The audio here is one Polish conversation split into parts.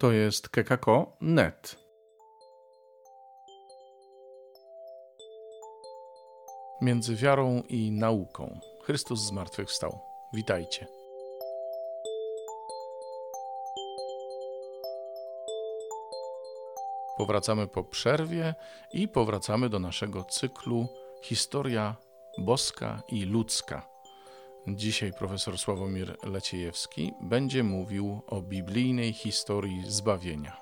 To jest kekako.net. Między wiarą i nauką. Chrystus zmartwychwstał. Witajcie. Powracamy po przerwie i powracamy do naszego cyklu Historia boska i ludzka. Dzisiaj profesor Sławomir Leciejewski będzie mówił o biblijnej historii zbawienia.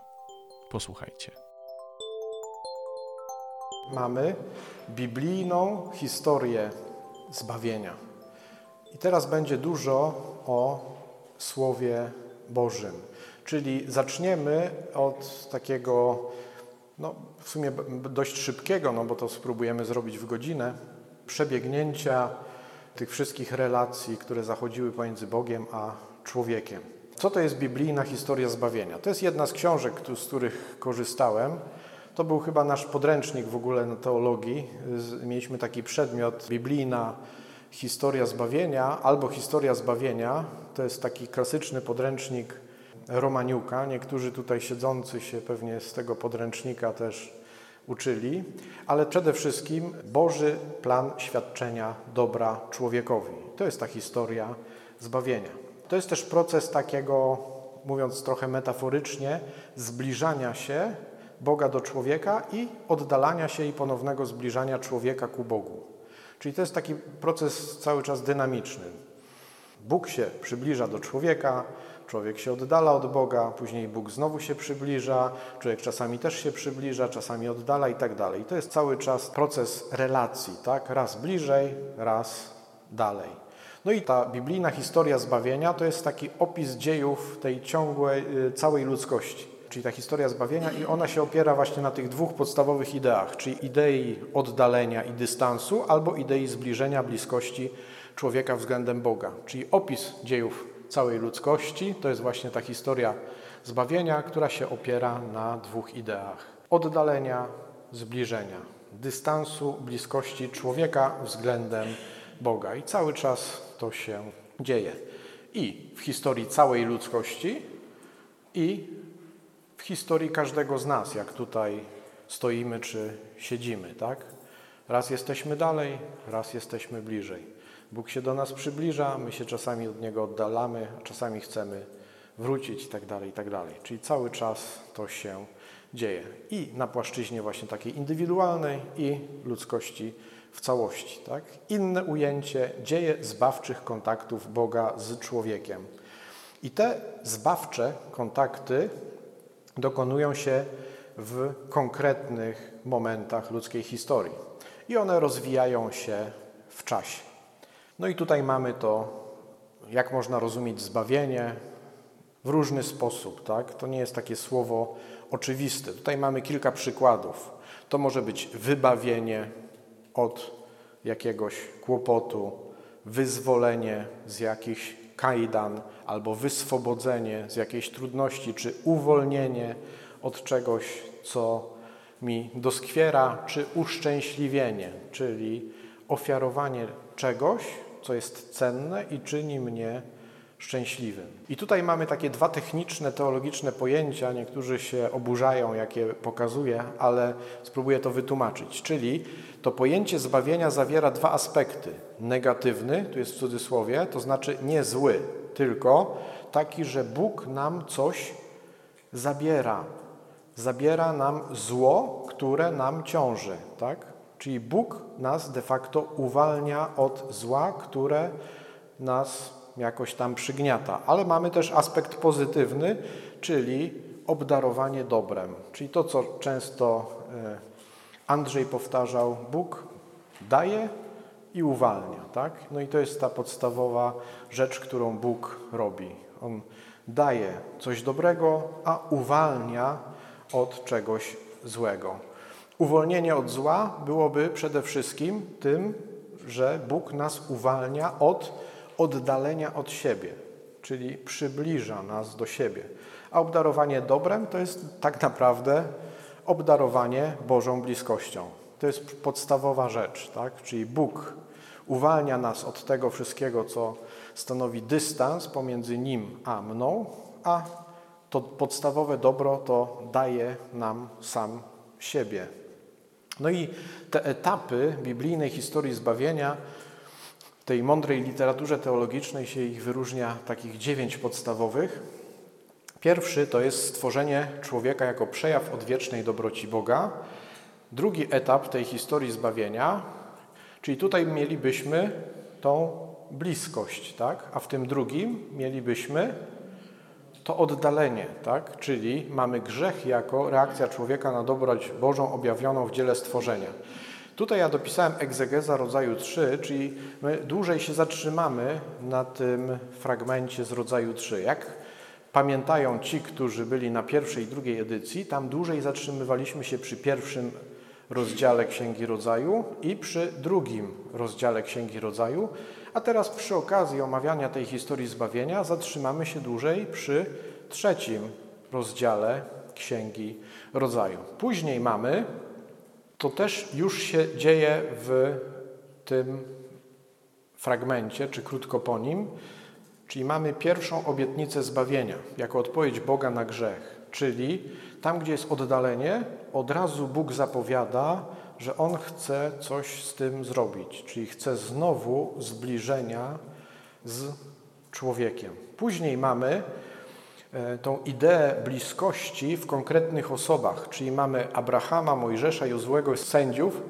Posłuchajcie. Mamy biblijną historię zbawienia. I teraz będzie dużo o Słowie Bożym. Czyli zaczniemy od takiego, no w sumie dość szybkiego, no bo to spróbujemy zrobić w godzinę, przebiegnięcia tych wszystkich relacji, które zachodziły pomiędzy Bogiem a człowiekiem. Co to jest biblijna historia zbawienia? To jest jedna z książek, z których korzystałem. To był chyba nasz podręcznik w ogóle na teologii. Mieliśmy taki przedmiot biblijna historia zbawienia albo historia zbawienia. To jest taki klasyczny podręcznik Romaniuka. Niektórzy tutaj siedzący się pewnie z tego podręcznika też uczyli, ale przede wszystkim Boży plan świadczenia dobra człowiekowi. To jest ta historia zbawienia. To jest też proces takiego, mówiąc trochę metaforycznie, zbliżania się Boga do człowieka i oddalania się i ponownego zbliżania człowieka ku Bogu. Czyli to jest taki proces cały czas dynamiczny. Bóg się przybliża do człowieka, Człowiek się oddala od Boga, później Bóg znowu się przybliża, człowiek czasami też się przybliża, czasami oddala i tak dalej. I to jest cały czas proces relacji, tak? Raz bliżej, raz dalej. No i ta biblijna historia zbawienia to jest taki opis dziejów tej ciągłej, y, całej ludzkości. Czyli ta historia zbawienia i ona się opiera właśnie na tych dwóch podstawowych ideach, czyli idei oddalenia i dystansu albo idei zbliżenia, bliskości człowieka względem Boga. Czyli opis dziejów całej ludzkości. To jest właśnie ta historia zbawienia, która się opiera na dwóch ideach: oddalenia, zbliżenia, dystansu, bliskości człowieka względem Boga. I cały czas to się dzieje. I w historii całej ludzkości, i w historii każdego z nas, jak tutaj stoimy czy siedzimy, tak? Raz jesteśmy dalej, raz jesteśmy bliżej. Bóg się do nas przybliża, my się czasami od Niego oddalamy, a czasami chcemy wrócić i tak dalej, i tak. Czyli cały czas to się dzieje. I na płaszczyźnie właśnie takiej indywidualnej i ludzkości w całości. Tak? Inne ujęcie dzieje zbawczych kontaktów Boga z człowiekiem. I te zbawcze kontakty dokonują się w konkretnych momentach ludzkiej historii. I one rozwijają się w czasie. No i tutaj mamy to, jak można rozumieć zbawienie w różny sposób. Tak? To nie jest takie słowo oczywiste. Tutaj mamy kilka przykładów. To może być wybawienie od jakiegoś kłopotu, wyzwolenie z jakichś kajdan, albo wyswobodzenie z jakiejś trudności, czy uwolnienie od czegoś, co mi doskwiera, czy uszczęśliwienie, czyli ofiarowanie czegoś, co jest cenne i czyni mnie szczęśliwym. I tutaj mamy takie dwa techniczne, teologiczne pojęcia. Niektórzy się oburzają, jakie pokazuję, ale spróbuję to wytłumaczyć. Czyli to pojęcie zbawienia zawiera dwa aspekty. Negatywny, tu jest w cudzysłowie, to znaczy nie zły, tylko taki, że Bóg nam coś zabiera. Zabiera nam zło, które nam ciąży, tak? Czyli Bóg nas de facto uwalnia od zła, które nas jakoś tam przygniata. Ale mamy też aspekt pozytywny, czyli obdarowanie dobrem. Czyli to, co często e, Andrzej powtarzał, Bóg daje i uwalnia. Tak? No i to jest ta podstawowa rzecz, którą Bóg robi. On daje coś dobrego, a uwalnia od czegoś złego. Uwolnienie od zła byłoby przede wszystkim tym, że Bóg nas uwalnia od oddalenia od siebie, czyli przybliża nas do siebie. A obdarowanie dobrem to jest tak naprawdę obdarowanie Bożą bliskością. To jest podstawowa rzecz, tak? Czyli Bóg uwalnia nas od tego wszystkiego, co stanowi dystans pomiędzy Nim a mną, a to podstawowe dobro to daje nam sam siebie. No i te etapy biblijnej historii zbawienia, w tej mądrej literaturze teologicznej się ich wyróżnia takich dziewięć podstawowych. Pierwszy to jest stworzenie człowieka jako przejaw odwiecznej dobroci Boga. Drugi etap tej historii zbawienia, czyli tutaj mielibyśmy tą bliskość, tak? a w tym drugim mielibyśmy to oddalenie, tak? czyli mamy grzech jako reakcja człowieka na dobroć Bożą objawioną w dziele stworzenia. Tutaj ja dopisałem egzegeza rodzaju 3, czyli my dłużej się zatrzymamy na tym fragmencie z rodzaju 3. Jak pamiętają ci, którzy byli na pierwszej i drugiej edycji, tam dłużej zatrzymywaliśmy się przy pierwszym rozdziale Księgi Rodzaju i przy drugim rozdziale Księgi Rodzaju, a teraz przy okazji omawiania tej historii zbawienia zatrzymamy się dłużej przy trzecim rozdziale Księgi Rodzaju. Później mamy, to też już się dzieje w tym fragmencie, czy krótko po nim, czyli mamy pierwszą obietnicę zbawienia jako odpowiedź Boga na grzech, czyli tam, gdzie jest oddalenie, od razu Bóg zapowiada, że On chce coś z tym zrobić, czyli chce znowu zbliżenia z człowiekiem. Później mamy e, tą ideę bliskości w konkretnych osobach, czyli mamy Abrahama, Mojżesza, Jozłego, sędziów,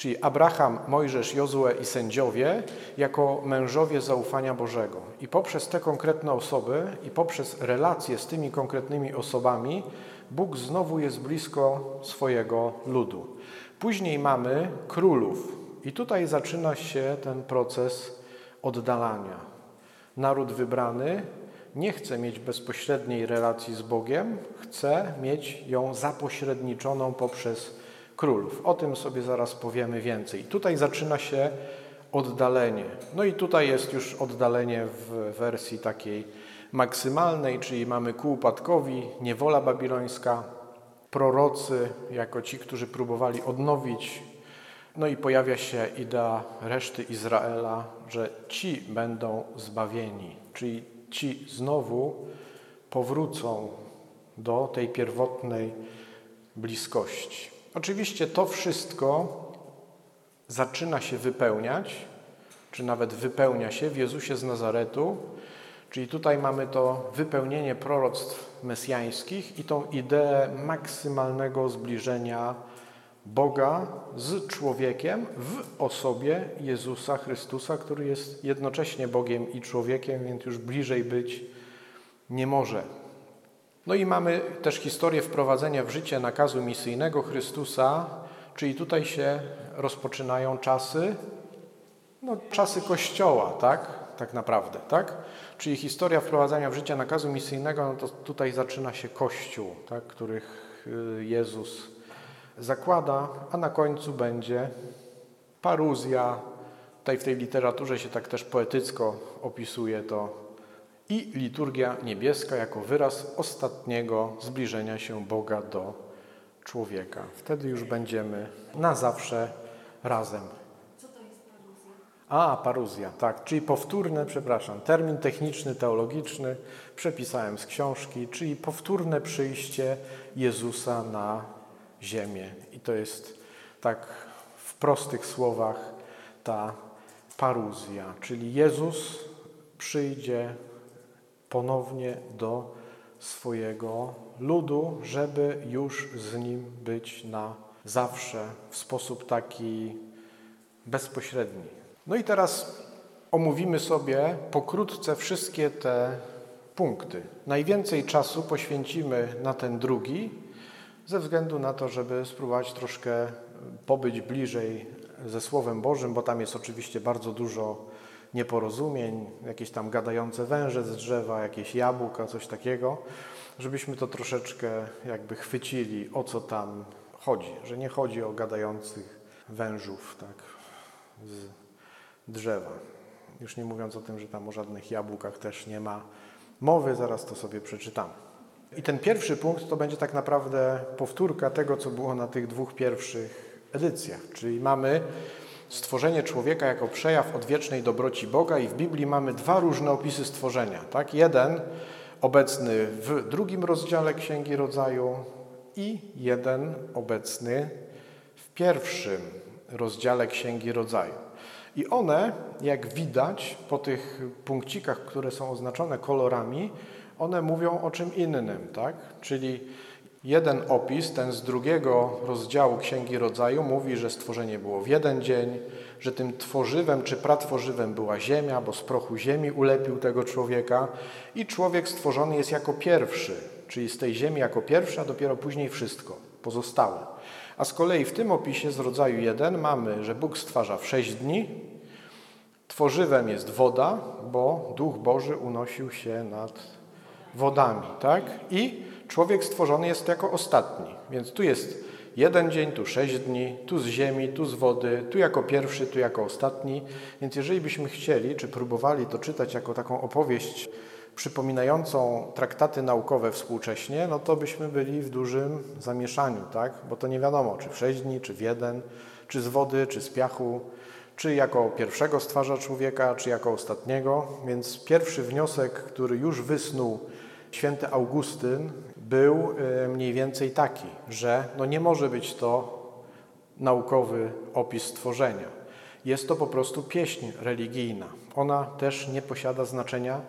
czyli Abraham, Mojżesz, Jozue i sędziowie jako mężowie zaufania Bożego. I poprzez te konkretne osoby i poprzez relacje z tymi konkretnymi osobami Bóg znowu jest blisko swojego ludu. Później mamy królów i tutaj zaczyna się ten proces oddalania. Naród wybrany nie chce mieć bezpośredniej relacji z Bogiem, chce mieć ją zapośredniczoną poprzez królów. O tym sobie zaraz powiemy więcej. Tutaj zaczyna się oddalenie. No i tutaj jest już oddalenie w wersji takiej maksymalnej, czyli mamy ku upadkowi, niewola babilońska, prorocy jako ci, którzy próbowali odnowić. No i pojawia się idea reszty Izraela, że ci będą zbawieni, czyli ci znowu powrócą do tej pierwotnej bliskości. Oczywiście to wszystko zaczyna się wypełniać, czy nawet wypełnia się w Jezusie z Nazaretu, czyli tutaj mamy to wypełnienie proroctw mesjańskich i tą ideę maksymalnego zbliżenia Boga z człowiekiem w osobie Jezusa Chrystusa, który jest jednocześnie Bogiem i człowiekiem, więc już bliżej być nie może. No i mamy też historię wprowadzenia w życie nakazu misyjnego Chrystusa, czyli tutaj się rozpoczynają czasy, no czasy Kościoła, tak? Tak naprawdę, tak? Czyli historia wprowadzania w życie nakazu misyjnego, no to tutaj zaczyna się Kościół, tak? których y, Jezus zakłada, a na końcu będzie paruzja. Tutaj w tej literaturze się tak też poetycko opisuje to i liturgia niebieska jako wyraz ostatniego zbliżenia się Boga do człowieka. Wtedy już będziemy na zawsze razem. Co to jest paruzja? A, paruzja, tak, czyli powtórne, przepraszam, termin techniczny, teologiczny, przepisałem z książki, czyli powtórne przyjście Jezusa na ziemię. I to jest tak w prostych słowach ta paruzja, czyli Jezus przyjdzie ponownie do swojego ludu, żeby już z nim być na zawsze w sposób taki bezpośredni. No i teraz omówimy sobie pokrótce wszystkie te punkty. Najwięcej czasu poświęcimy na ten drugi, ze względu na to, żeby spróbować troszkę pobyć bliżej ze Słowem Bożym, bo tam jest oczywiście bardzo dużo nieporozumień, jakieś tam gadające węże z drzewa, jakieś jabłka, coś takiego, żebyśmy to troszeczkę jakby chwycili, o co tam chodzi. Że nie chodzi o gadających wężów, tak, z drzewa. Już nie mówiąc o tym, że tam o żadnych jabłkach też nie ma mowy, zaraz to sobie przeczytamy. I ten pierwszy punkt to będzie tak naprawdę powtórka tego, co było na tych dwóch pierwszych edycjach. Czyli mamy stworzenie człowieka jako przejaw odwiecznej dobroci Boga i w Biblii mamy dwa różne opisy stworzenia. Tak? Jeden obecny w drugim rozdziale Księgi Rodzaju i jeden obecny w pierwszym rozdziale Księgi Rodzaju. I one, jak widać po tych punkcikach, które są oznaczone kolorami, one mówią o czym innym, tak? Czyli jeden opis, ten z drugiego rozdziału Księgi Rodzaju, mówi, że stworzenie było w jeden dzień, że tym tworzywem czy pratworzywem była ziemia, bo z prochu ziemi ulepił tego człowieka i człowiek stworzony jest jako pierwszy, czyli z tej ziemi jako pierwszy, a dopiero później wszystko pozostałe. A z kolei w tym opisie z rodzaju 1 mamy, że Bóg stwarza w sześć dni, tworzywem jest woda, bo Duch Boży unosił się nad wodami, tak? I człowiek stworzony jest jako ostatni, więc tu jest jeden dzień, tu sześć dni, tu z ziemi, tu z wody, tu jako pierwszy, tu jako ostatni. Więc jeżeli byśmy chcieli, czy próbowali to czytać jako taką opowieść przypominającą traktaty naukowe współcześnie, no to byśmy byli w dużym zamieszaniu, tak? Bo to nie wiadomo, czy w sześć dni, czy w jeden, czy z wody, czy z piachu, czy jako pierwszego stwarza człowieka, czy jako ostatniego. Więc pierwszy wniosek, który już wysnuł święty Augustyn, był e, mniej więcej taki, że no nie może być to naukowy opis stworzenia. Jest to po prostu pieśń religijna. Ona też nie posiada znaczenia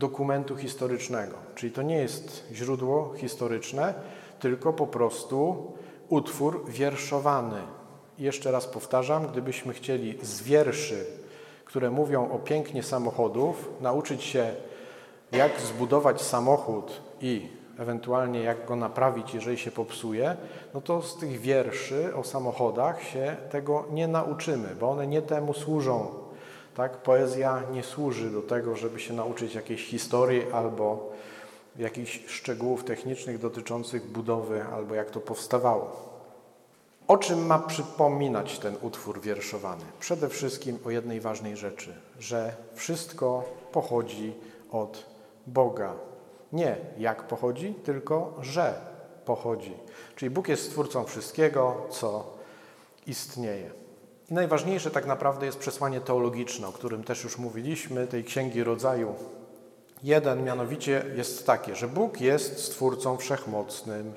dokumentu historycznego, czyli to nie jest źródło historyczne, tylko po prostu utwór wierszowany. I jeszcze raz powtarzam, gdybyśmy chcieli z wierszy, które mówią o pięknie samochodów, nauczyć się, jak zbudować samochód i ewentualnie jak go naprawić, jeżeli się popsuje, no to z tych wierszy o samochodach się tego nie nauczymy, bo one nie temu służą. Tak? Poezja nie służy do tego, żeby się nauczyć jakiejś historii albo jakichś szczegółów technicznych dotyczących budowy albo jak to powstawało. O czym ma przypominać ten utwór wierszowany? Przede wszystkim o jednej ważnej rzeczy, że wszystko pochodzi od Boga, nie jak pochodzi, tylko że pochodzi. Czyli Bóg jest stwórcą wszystkiego, co istnieje. I najważniejsze tak naprawdę jest przesłanie teologiczne, o którym też już mówiliśmy, tej Księgi Rodzaju. Jeden mianowicie jest takie, że Bóg jest stwórcą wszechmocnym,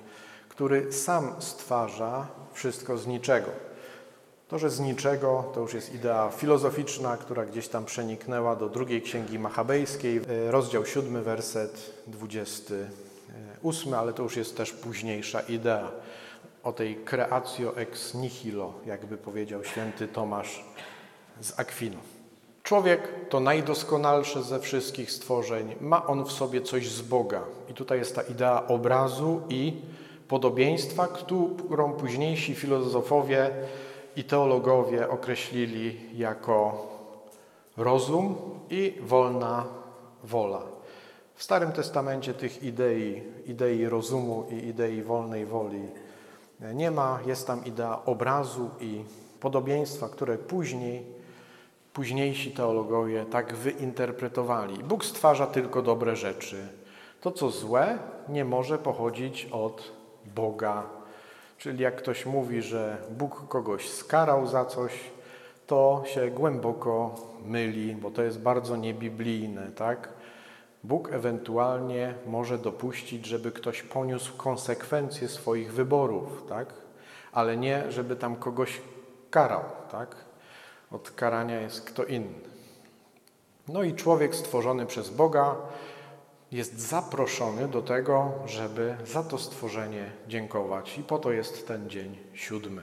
który sam stwarza wszystko z niczego. To, że z niczego, to już jest idea filozoficzna, która gdzieś tam przeniknęła do drugiej księgi machabejskiej, e, rozdział 7, werset 28, ale to już jest też późniejsza idea o tej creatio ex nihilo, jakby powiedział święty Tomasz z Akwinu. Człowiek to najdoskonalsze ze wszystkich stworzeń, ma on w sobie coś z Boga. I tutaj jest ta idea obrazu i podobieństwa, którą późniejsi filozofowie i teologowie określili jako rozum i wolna wola. W Starym Testamencie tych idei, idei rozumu i idei wolnej woli nie ma. Jest tam idea obrazu i podobieństwa, które później, późniejsi teologowie tak wyinterpretowali. Bóg stwarza tylko dobre rzeczy. To, co złe, nie może pochodzić od Boga Czyli jak ktoś mówi, że Bóg kogoś skarał za coś, to się głęboko myli, bo to jest bardzo niebiblijne, tak? Bóg ewentualnie może dopuścić, żeby ktoś poniósł konsekwencje swoich wyborów, tak? Ale nie, żeby tam kogoś karał, tak? Od karania jest kto inny. No i człowiek stworzony przez Boga jest zaproszony do tego, żeby za to stworzenie dziękować. I po to jest ten dzień siódmy,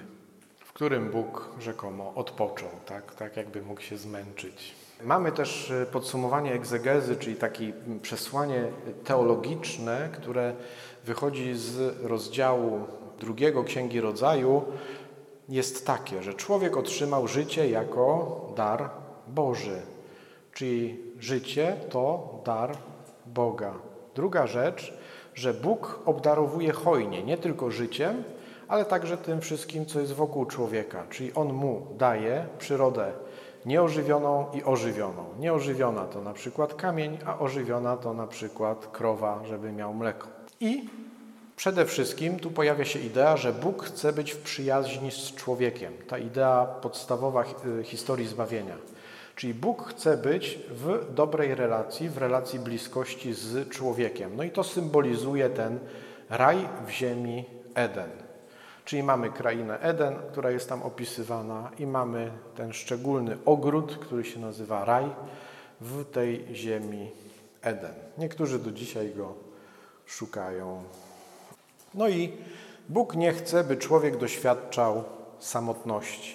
w którym Bóg rzekomo odpoczął, tak, tak jakby mógł się zmęczyć. Mamy też e, podsumowanie egzegezy, czyli takie przesłanie teologiczne, które wychodzi z rozdziału drugiego Księgi Rodzaju. Jest takie, że człowiek otrzymał życie jako dar Boży, czyli życie to dar Boga. Druga rzecz, że Bóg obdarowuje hojnie, nie tylko życiem, ale także tym wszystkim, co jest wokół człowieka. Czyli On mu daje przyrodę nieożywioną i ożywioną. Nieożywiona to na przykład kamień, a ożywiona to na przykład krowa, żeby miał mleko. I przede wszystkim tu pojawia się idea, że Bóg chce być w przyjaźni z człowiekiem. Ta idea podstawowa historii zbawienia. Czyli Bóg chce być w dobrej relacji, w relacji bliskości z człowiekiem. No i to symbolizuje ten raj w ziemi Eden. Czyli mamy krainę Eden, która jest tam opisywana, i mamy ten szczególny ogród, który się nazywa raj w tej ziemi Eden. Niektórzy do dzisiaj go szukają. No i Bóg nie chce, by człowiek doświadczał samotności.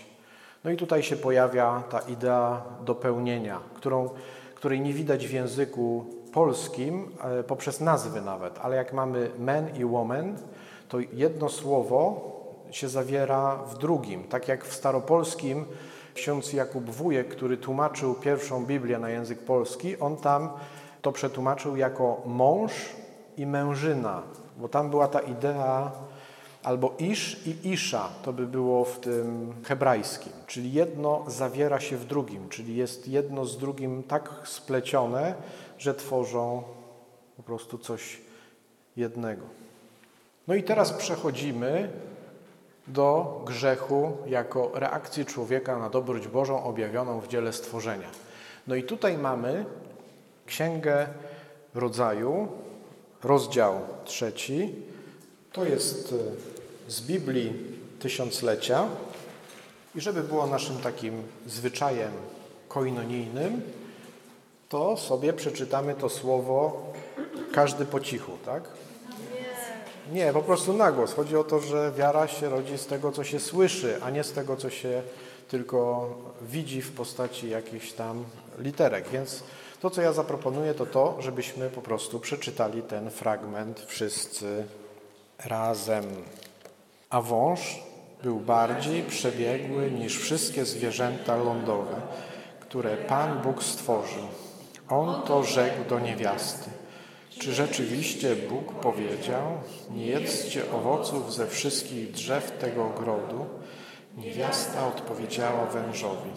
No i tutaj się pojawia ta idea dopełnienia, którą, której nie widać w języku polskim e, poprzez nazwy nawet, ale jak mamy men i woman, to jedno słowo się zawiera w drugim. Tak jak w staropolskim ksiądz Jakub Wujek, który tłumaczył pierwszą Biblię na język polski, on tam to przetłumaczył jako mąż i mężyna, bo tam była ta idea albo isz i isza, to by było w tym hebrajskim, czyli jedno zawiera się w drugim, czyli jest jedno z drugim tak splecione, że tworzą po prostu coś jednego. No i teraz przechodzimy do grzechu jako reakcji człowieka na dobroć Bożą objawioną w dziele stworzenia. No i tutaj mamy Księgę Rodzaju, rozdział trzeci. To jest e, z Biblii Tysiąclecia. I żeby było naszym takim zwyczajem koinonijnym, to sobie przeczytamy to słowo każdy po cichu, tak? Nie, po prostu na głos. Chodzi o to, że wiara się rodzi z tego, co się słyszy, a nie z tego, co się tylko widzi w postaci jakichś tam literek. Więc to, co ja zaproponuję, to to, żebyśmy po prostu przeczytali ten fragment wszyscy razem. A wąż był bardziej przebiegły niż wszystkie zwierzęta lądowe, które Pan Bóg stworzył. On to rzekł do niewiasty. Czy rzeczywiście Bóg powiedział, nie jedzcie owoców ze wszystkich drzew tego ogrodu? Niewiasta odpowiedziała wężowi.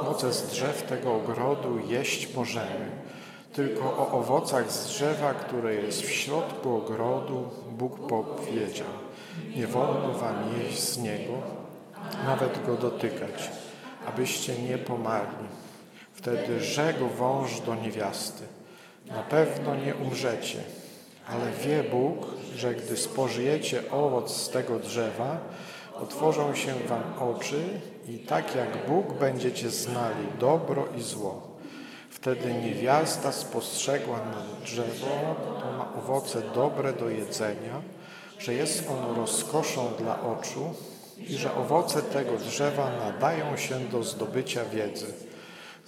Owoce z drzew tego ogrodu jeść możemy, tylko o owocach z drzewa, które jest w środku ogrodu, Bóg powiedział: Nie wolno wam jeść z niego, nawet go dotykać, abyście nie pomarli. Wtedy rzekł wąż do niewiasty: Na pewno nie umrzecie, ale wie Bóg, że gdy spożyjecie owoc z tego drzewa, otworzą się wam oczy i tak jak Bóg będziecie znali dobro i zło. Wtedy niewiasta spostrzegła na drzewo, to ma owoce dobre do jedzenia, że jest ono rozkoszą dla oczu i że owoce tego drzewa nadają się do zdobycia wiedzy.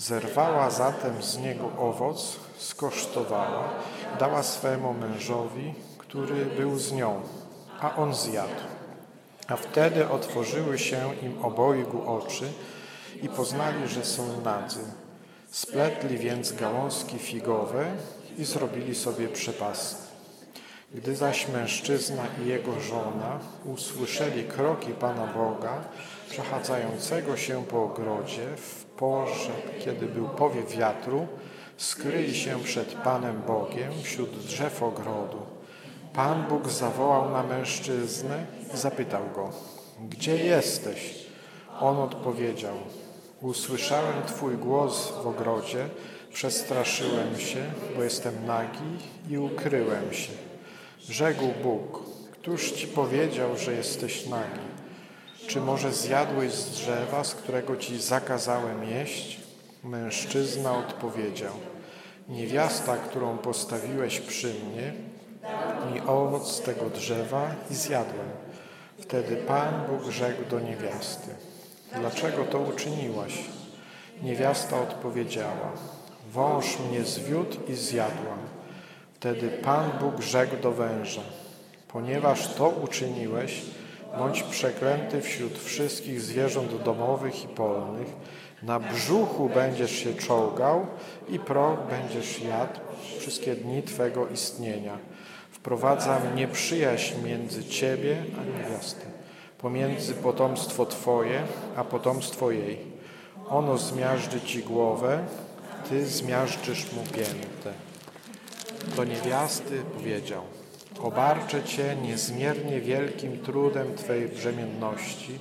Zerwała zatem z niego owoc, skosztowała, dała swemu mężowi, który był z nią, a on zjadł. A wtedy otworzyły się im obojgu oczy i poznali, że są nadzy. Spletli więc gałązki figowe i zrobili sobie przepasy. Gdy zaś mężczyzna i jego żona usłyszeli kroki Pana Boga, przechadzającego się po ogrodzie, w porze, kiedy był powiew wiatru, skryli się przed Panem Bogiem wśród drzew ogrodu. Pan Bóg zawołał na mężczyznę i zapytał go, gdzie jesteś? On odpowiedział, usłyszałem Twój głos w ogrodzie, przestraszyłem się, bo jestem nagi i ukryłem się. Rzekł Bóg, któż Ci powiedział, że jesteś nagi? Czy może zjadłeś z drzewa, z którego Ci zakazałem jeść? Mężczyzna odpowiedział, niewiasta, którą postawiłeś przy mnie, mi owoc tego drzewa i zjadłem. Wtedy Pan Bóg rzekł do niewiasty, dlaczego to uczyniłaś? Niewiasta odpowiedziała, wąż mnie zwiódł i zjadłam. Wtedy Pan Bóg rzekł do węża, ponieważ to uczyniłeś, bądź przeklęty wśród wszystkich zwierząt domowych i polnych, na brzuchu będziesz się czołgał i proch będziesz jadł wszystkie dni Twego istnienia. Wprowadzam nieprzyjaźń między Ciebie a niewiastą, pomiędzy potomstwo Twoje a potomstwo jej. Ono zmiażdży Ci głowę, Ty zmiażdżysz mu piętę. Do niewiasty powiedział, obarczę Cię niezmiernie wielkim trudem Twojej brzemienności,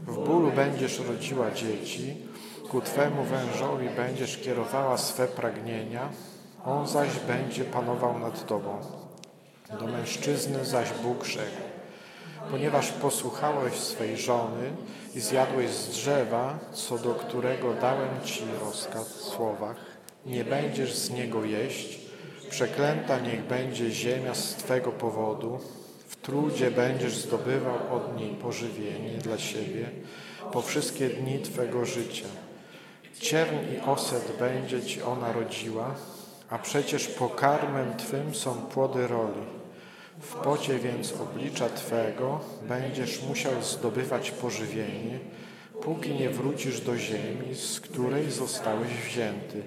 w bólu będziesz rodziła dzieci, ku Twemu wężowi będziesz kierowała swe pragnienia, on zaś będzie panował nad Tobą. Do mężczyzny zaś Bóg rzekł, ponieważ posłuchałeś swej żony i zjadłeś z drzewa, co do którego dałem Ci rozkaz w słowach, nie będziesz z niego jeść, przeklęta niech będzie ziemia z Twego powodu, w trudzie będziesz zdobywał od niej pożywienie dla siebie po wszystkie dni Twego życia. Cierń i oset będzie Ci ona rodziła, a przecież pokarmem Twym są płody roli. W pocie więc oblicza Twego będziesz musiał zdobywać pożywienie, póki nie wrócisz do ziemi, z której zostałeś wzięty,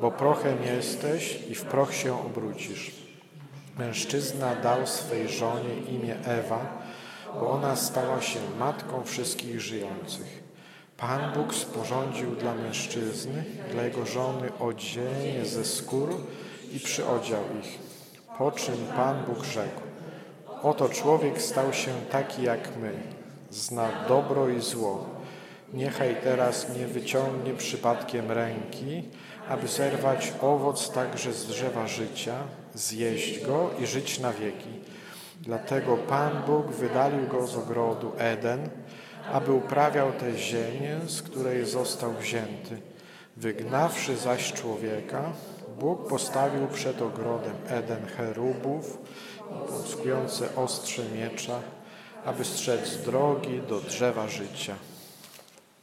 bo prochem jesteś i w proch się obrócisz. Mężczyzna dał swej żonie imię Ewa, bo ona stała się matką wszystkich żyjących. Pan Bóg sporządził dla mężczyzny, dla jego żony odzienie ze skór i przyodział ich. Po czym Pan Bóg rzekł, oto człowiek stał się taki jak my, zna dobro i zło. Niechaj teraz nie wyciągnie przypadkiem ręki, aby zerwać owoc także z drzewa życia, zjeść go i żyć na wieki. Dlatego Pan Bóg wydalił go z ogrodu Eden, aby uprawiał tę ziemię, z której został wzięty. Wygnawszy zaś człowieka, Bóg postawił przed ogrodem Eden cherubów, poskujące ostrze miecza, aby strzec drogi do drzewa życia.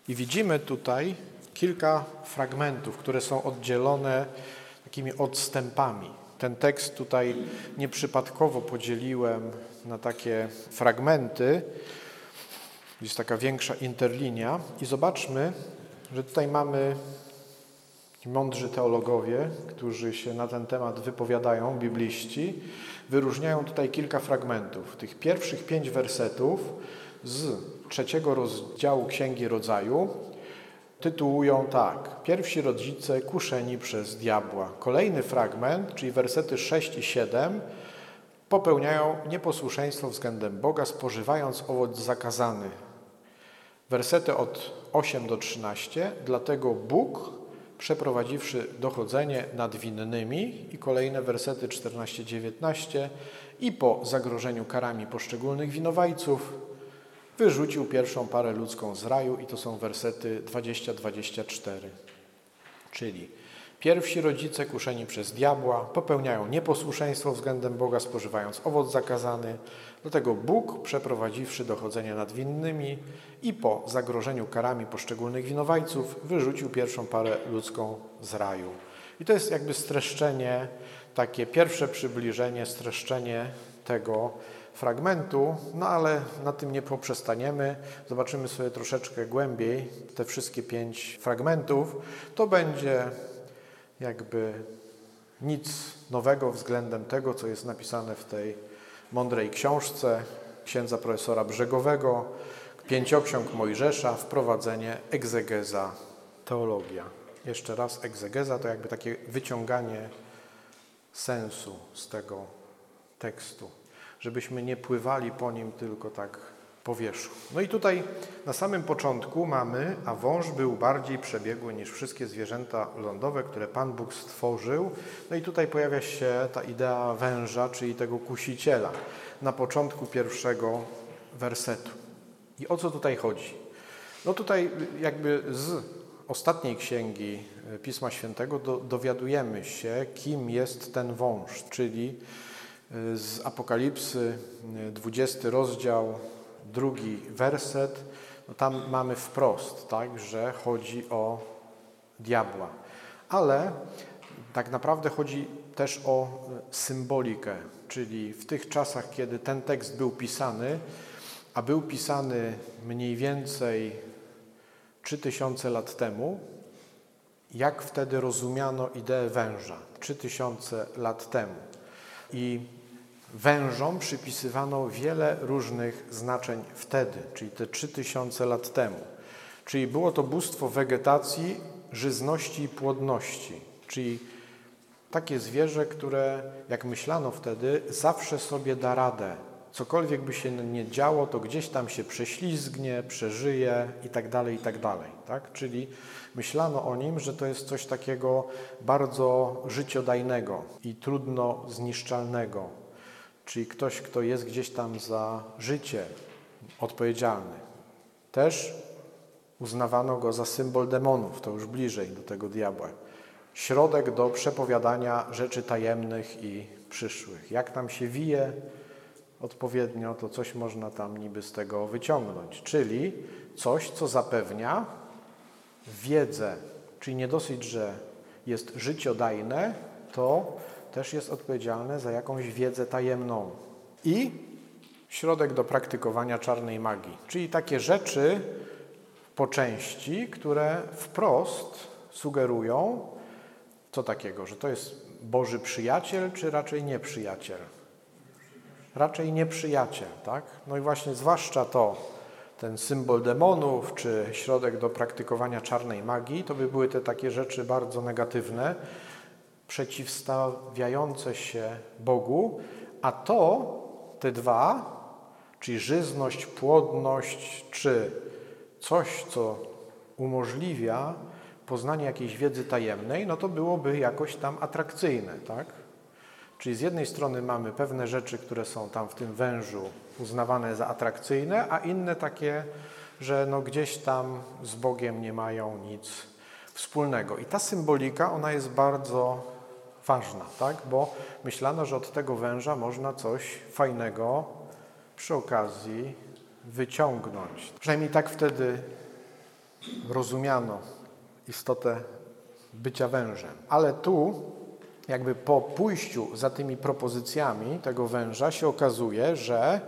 I widzimy tutaj kilka fragmentów, które są oddzielone takimi odstępami. Ten tekst tutaj nieprzypadkowo podzieliłem na takie fragmenty. Jest taka większa interlinia. I zobaczmy, że tutaj mamy mądrzy teologowie, którzy się na ten temat wypowiadają, bibliści, wyróżniają tutaj kilka fragmentów. Tych pierwszych pięć wersetów z trzeciego rozdziału Księgi Rodzaju tytułują tak: Pierwsi rodzice kuszeni przez diabła. Kolejny fragment, czyli wersety 6 i 7, popełniają nieposłuszeństwo względem Boga, spożywając owoc zakazany. Wersety od 8 do 13, dlatego Bóg, przeprowadziwszy dochodzenie nad winnymi, i kolejne wersety 14-19, i po zagrożeniu karami poszczególnych winowajców, wyrzucił pierwszą parę ludzką z raju i to są wersety 20-24. Czyli pierwsi rodzice kuszeni przez diabła popełniają nieposłuszeństwo względem Boga, spożywając owoc zakazany. Dlatego Bóg, przeprowadziwszy dochodzenie nad winnymi i po zagrożeniu karami poszczególnych winowajców, wyrzucił pierwszą parę ludzką z raju. I to jest jakby streszczenie, takie pierwsze przybliżenie, streszczenie tego, fragmentu, no ale na tym nie poprzestaniemy. Zobaczymy sobie troszeczkę głębiej te wszystkie pięć fragmentów. To będzie jakby nic nowego względem tego, co jest napisane w tej mądrej książce księdza profesora Brzegowego, Pięcioksiąg Mojżesza, wprowadzenie egzegeza, teologia. Jeszcze raz egzegeza to jakby takie wyciąganie sensu z tego tekstu żebyśmy nie pływali po nim tylko tak po wierzchu. No i tutaj na samym początku mamy, a wąż był bardziej przebiegły niż wszystkie zwierzęta lądowe, które Pan Bóg stworzył. No i tutaj pojawia się ta idea węża, czyli tego kusiciela, na początku pierwszego wersetu. I o co tutaj chodzi? No tutaj jakby z ostatniej księgi Pisma Świętego do, dowiadujemy się, kim jest ten wąż, czyli z Apokalipsy, 20 rozdział, drugi werset, no tam mamy wprost, tak, że chodzi o diabła. Ale tak naprawdę chodzi też o symbolikę, czyli w tych czasach, kiedy ten tekst był pisany, a był pisany mniej więcej 3000 lat temu, jak wtedy rozumiano ideę węża 3000 lat temu. I Wężom przypisywano wiele różnych znaczeń wtedy, czyli te 3000 lat temu. Czyli było to bóstwo wegetacji, żyzności i płodności, czyli takie zwierzę, które, jak myślano wtedy, zawsze sobie da radę Cokolwiek by się nie działo, to gdzieś tam się prześlizgnie, przeżyje i tak dalej, i tak. Tak? Czyli myślano o nim, że to jest coś takiego bardzo życiodajnego i trudno zniszczalnego. Czyli ktoś, kto jest gdzieś tam za życie odpowiedzialny. Też uznawano go za symbol demonów, to już bliżej do tego diabła. Środek do przepowiadania rzeczy tajemnych i przyszłych. Jak tam się wije odpowiednio, to coś można tam niby z tego wyciągnąć. Czyli coś, co zapewnia wiedzę, czyli nie dosyć, że jest życiodajne, to też jest odpowiedzialne za jakąś wiedzę tajemną. I środek do praktykowania czarnej magii, czyli takie rzeczy po części, które wprost sugerują, co takiego, że to jest Boży przyjaciel, czy raczej nieprzyjaciel? Raczej nieprzyjaciel, tak? No i właśnie zwłaszcza to, ten symbol demonów, czy środek do praktykowania czarnej magii, to by były te takie rzeczy bardzo negatywne, przeciwstawiające się Bogu, a to, te dwa, czyli żyzność, płodność, czy coś, co umożliwia poznanie jakiejś wiedzy tajemnej, no to byłoby jakoś tam atrakcyjne, tak? Czyli z jednej strony mamy pewne rzeczy, które są tam w tym wężu uznawane za atrakcyjne, a inne takie, że no gdzieś tam z Bogiem nie mają nic wspólnego. I ta symbolika, ona jest bardzo ważna, tak? Bo myślano, że od tego węża można coś fajnego przy okazji wyciągnąć. Przynajmniej tak wtedy rozumiano istotę bycia wężem. Ale tu, jakby po pójściu za tymi propozycjami tego węża, się okazuje, że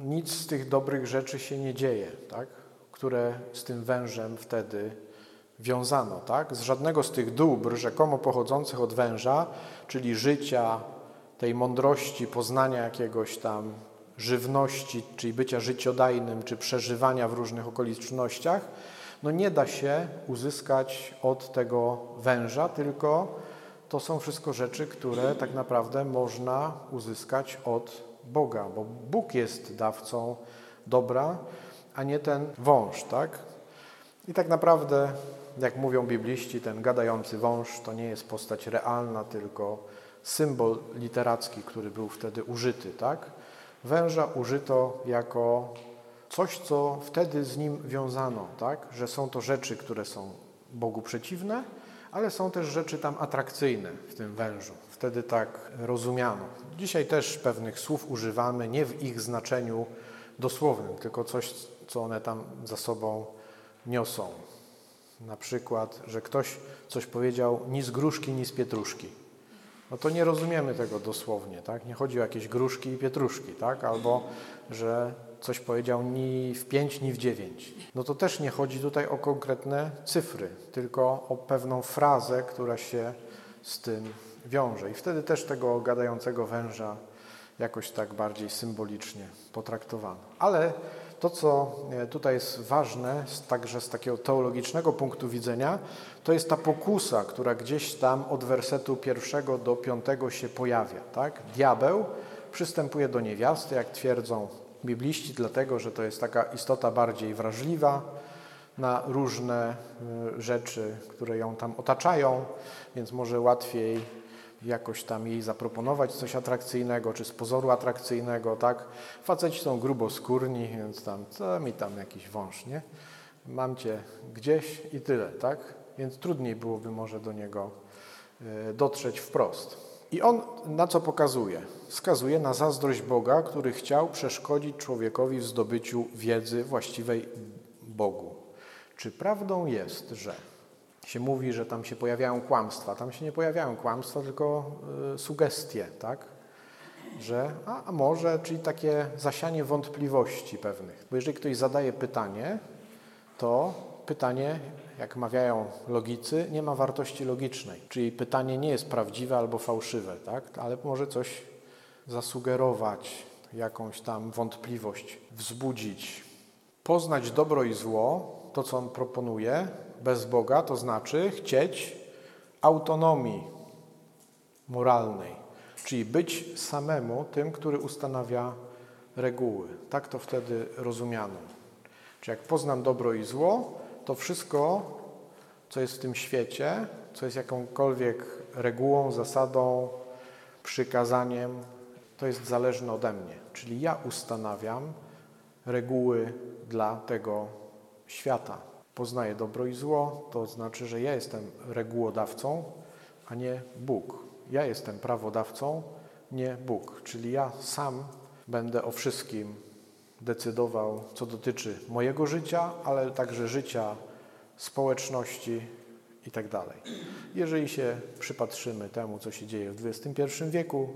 nic z tych dobrych rzeczy się nie dzieje, tak? które z tym wężem wtedy wiązano. Tak? Z żadnego z tych dóbr rzekomo pochodzących od węża, czyli życia, tej mądrości, poznania jakiegoś tam żywności, czyli bycia życiodajnym, czy przeżywania w różnych okolicznościach, no nie da się uzyskać od tego węża, tylko to są wszystko rzeczy, które tak naprawdę można uzyskać od Boga, bo Bóg jest dawcą dobra, a nie ten wąż, tak? I tak naprawdę, jak mówią bibliści, ten gadający wąż to nie jest postać realna, tylko symbol literacki, który był wtedy użyty, tak? Węża użyto jako coś, co wtedy z nim wiązano, tak? że są to rzeczy, które są Bogu przeciwne, ale są też rzeczy tam atrakcyjne w tym wężu. Wtedy tak rozumiano. Dzisiaj też pewnych słów używamy nie w ich znaczeniu dosłownym, tylko coś, co one tam za sobą niosą. Na przykład, że ktoś coś powiedział ni z gruszki, ni z pietruszki. No to nie rozumiemy tego dosłownie, tak? Nie chodzi o jakieś gruszki i pietruszki, tak? Albo, że coś powiedział ni w pięć, ni w dziewięć. No to też nie chodzi tutaj o konkretne cyfry, tylko o pewną frazę, która się z tym wiąże. I wtedy też tego gadającego węża jakoś tak bardziej symbolicznie potraktowano. Ale to, co e, tutaj jest ważne, także z takiego teologicznego punktu widzenia, to jest ta pokusa, która gdzieś tam od wersetu pierwszego do piątego się pojawia. Tak? Diabeł przystępuje do niewiasty, jak twierdzą bibliści, dlatego że to jest taka istota bardziej wrażliwa na różne y, rzeczy, które ją tam otaczają, więc może łatwiej jakoś tam jej zaproponować coś atrakcyjnego, czy z pozoru atrakcyjnego, tak? Faceci są gruboskórni, więc tam, co mi tam jakiś wąż, nie? Mam cię gdzieś i tyle, tak? Więc trudniej byłoby może do niego y, dotrzeć wprost. I on na co pokazuje? Wskazuje na zazdrość Boga, który chciał przeszkodzić człowiekowi w zdobyciu wiedzy właściwej Bogu. Czy prawdą jest, że się mówi, że tam się pojawiają kłamstwa? Tam się nie pojawiają kłamstwa, tylko y, sugestie, tak? Że, a, a może, czyli takie zasianie wątpliwości pewnych. Bo jeżeli ktoś zadaje pytanie, to pytanie jak mawiają logicy, nie ma wartości logicznej. Czyli pytanie nie jest prawdziwe albo fałszywe, tak? ale może coś zasugerować, jakąś tam wątpliwość wzbudzić. Poznać dobro i zło, to co on proponuje, bez Boga, to znaczy chcieć autonomii moralnej, czyli być samemu tym, który ustanawia reguły. Tak to wtedy rozumiano. Czy jak poznam dobro i zło, to wszystko, co jest w tym świecie, co jest jakąkolwiek regułą, zasadą, przykazaniem, to jest zależne ode mnie. Czyli ja ustanawiam reguły dla tego świata. Poznaję dobro i zło, to znaczy, że ja jestem regułodawcą, a nie Bóg. Ja jestem prawodawcą, nie Bóg. Czyli ja sam będę o wszystkim decydował, co dotyczy mojego życia, ale także życia społeczności i tak dalej. Jeżeli się przypatrzymy temu, co się dzieje w XXI wieku,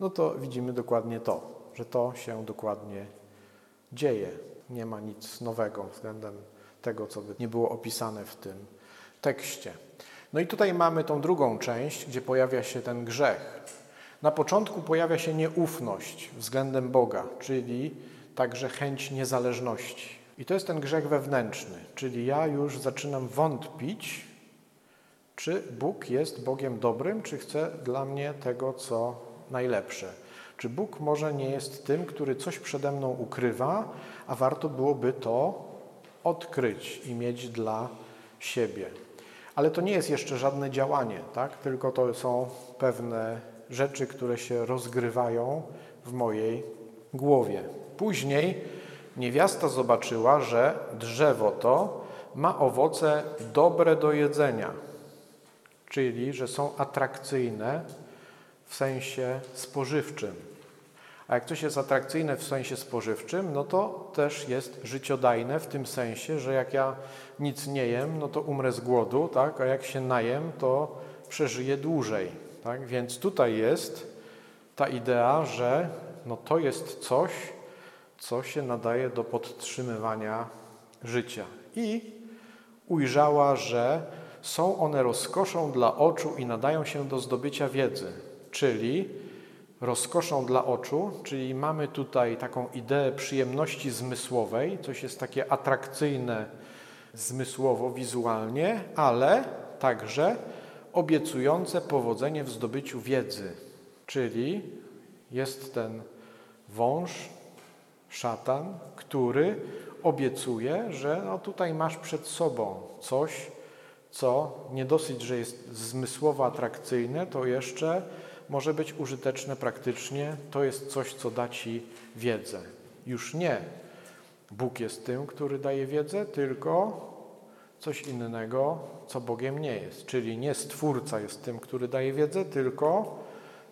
no to widzimy dokładnie to, że to się dokładnie dzieje. Nie ma nic nowego względem tego, co by nie było opisane w tym tekście. No i tutaj mamy tą drugą część, gdzie pojawia się ten grzech. Na początku pojawia się nieufność względem Boga, czyli także chęć niezależności. I to jest ten grzech wewnętrzny, czyli ja już zaczynam wątpić, czy Bóg jest Bogiem dobrym, czy chce dla mnie tego, co najlepsze. Czy Bóg może nie jest tym, który coś przede mną ukrywa, a warto byłoby to odkryć i mieć dla siebie. Ale to nie jest jeszcze żadne działanie, tak? tylko to są pewne rzeczy, które się rozgrywają w mojej głowie. Później niewiasta zobaczyła, że drzewo to ma owoce dobre do jedzenia, czyli że są atrakcyjne w sensie spożywczym. A jak coś jest atrakcyjne w sensie spożywczym, no to też jest życiodajne w tym sensie, że jak ja nic nie jem, no to umrę z głodu, tak? a jak się najem, to przeżyję dłużej. Tak? Więc tutaj jest ta idea, że no to jest coś, co się nadaje do podtrzymywania życia. I ujrzała, że są one rozkoszą dla oczu i nadają się do zdobycia wiedzy, czyli rozkoszą dla oczu, czyli mamy tutaj taką ideę przyjemności zmysłowej, coś jest takie atrakcyjne zmysłowo, wizualnie, ale także obiecujące powodzenie w zdobyciu wiedzy, czyli jest ten wąż, szatan, który obiecuje, że no tutaj masz przed sobą coś, co nie dosyć, że jest zmysłowo atrakcyjne, to jeszcze może być użyteczne praktycznie. To jest coś, co da ci wiedzę. Już nie Bóg jest tym, który daje wiedzę, tylko coś innego, co Bogiem nie jest. Czyli nie Stwórca jest tym, który daje wiedzę, tylko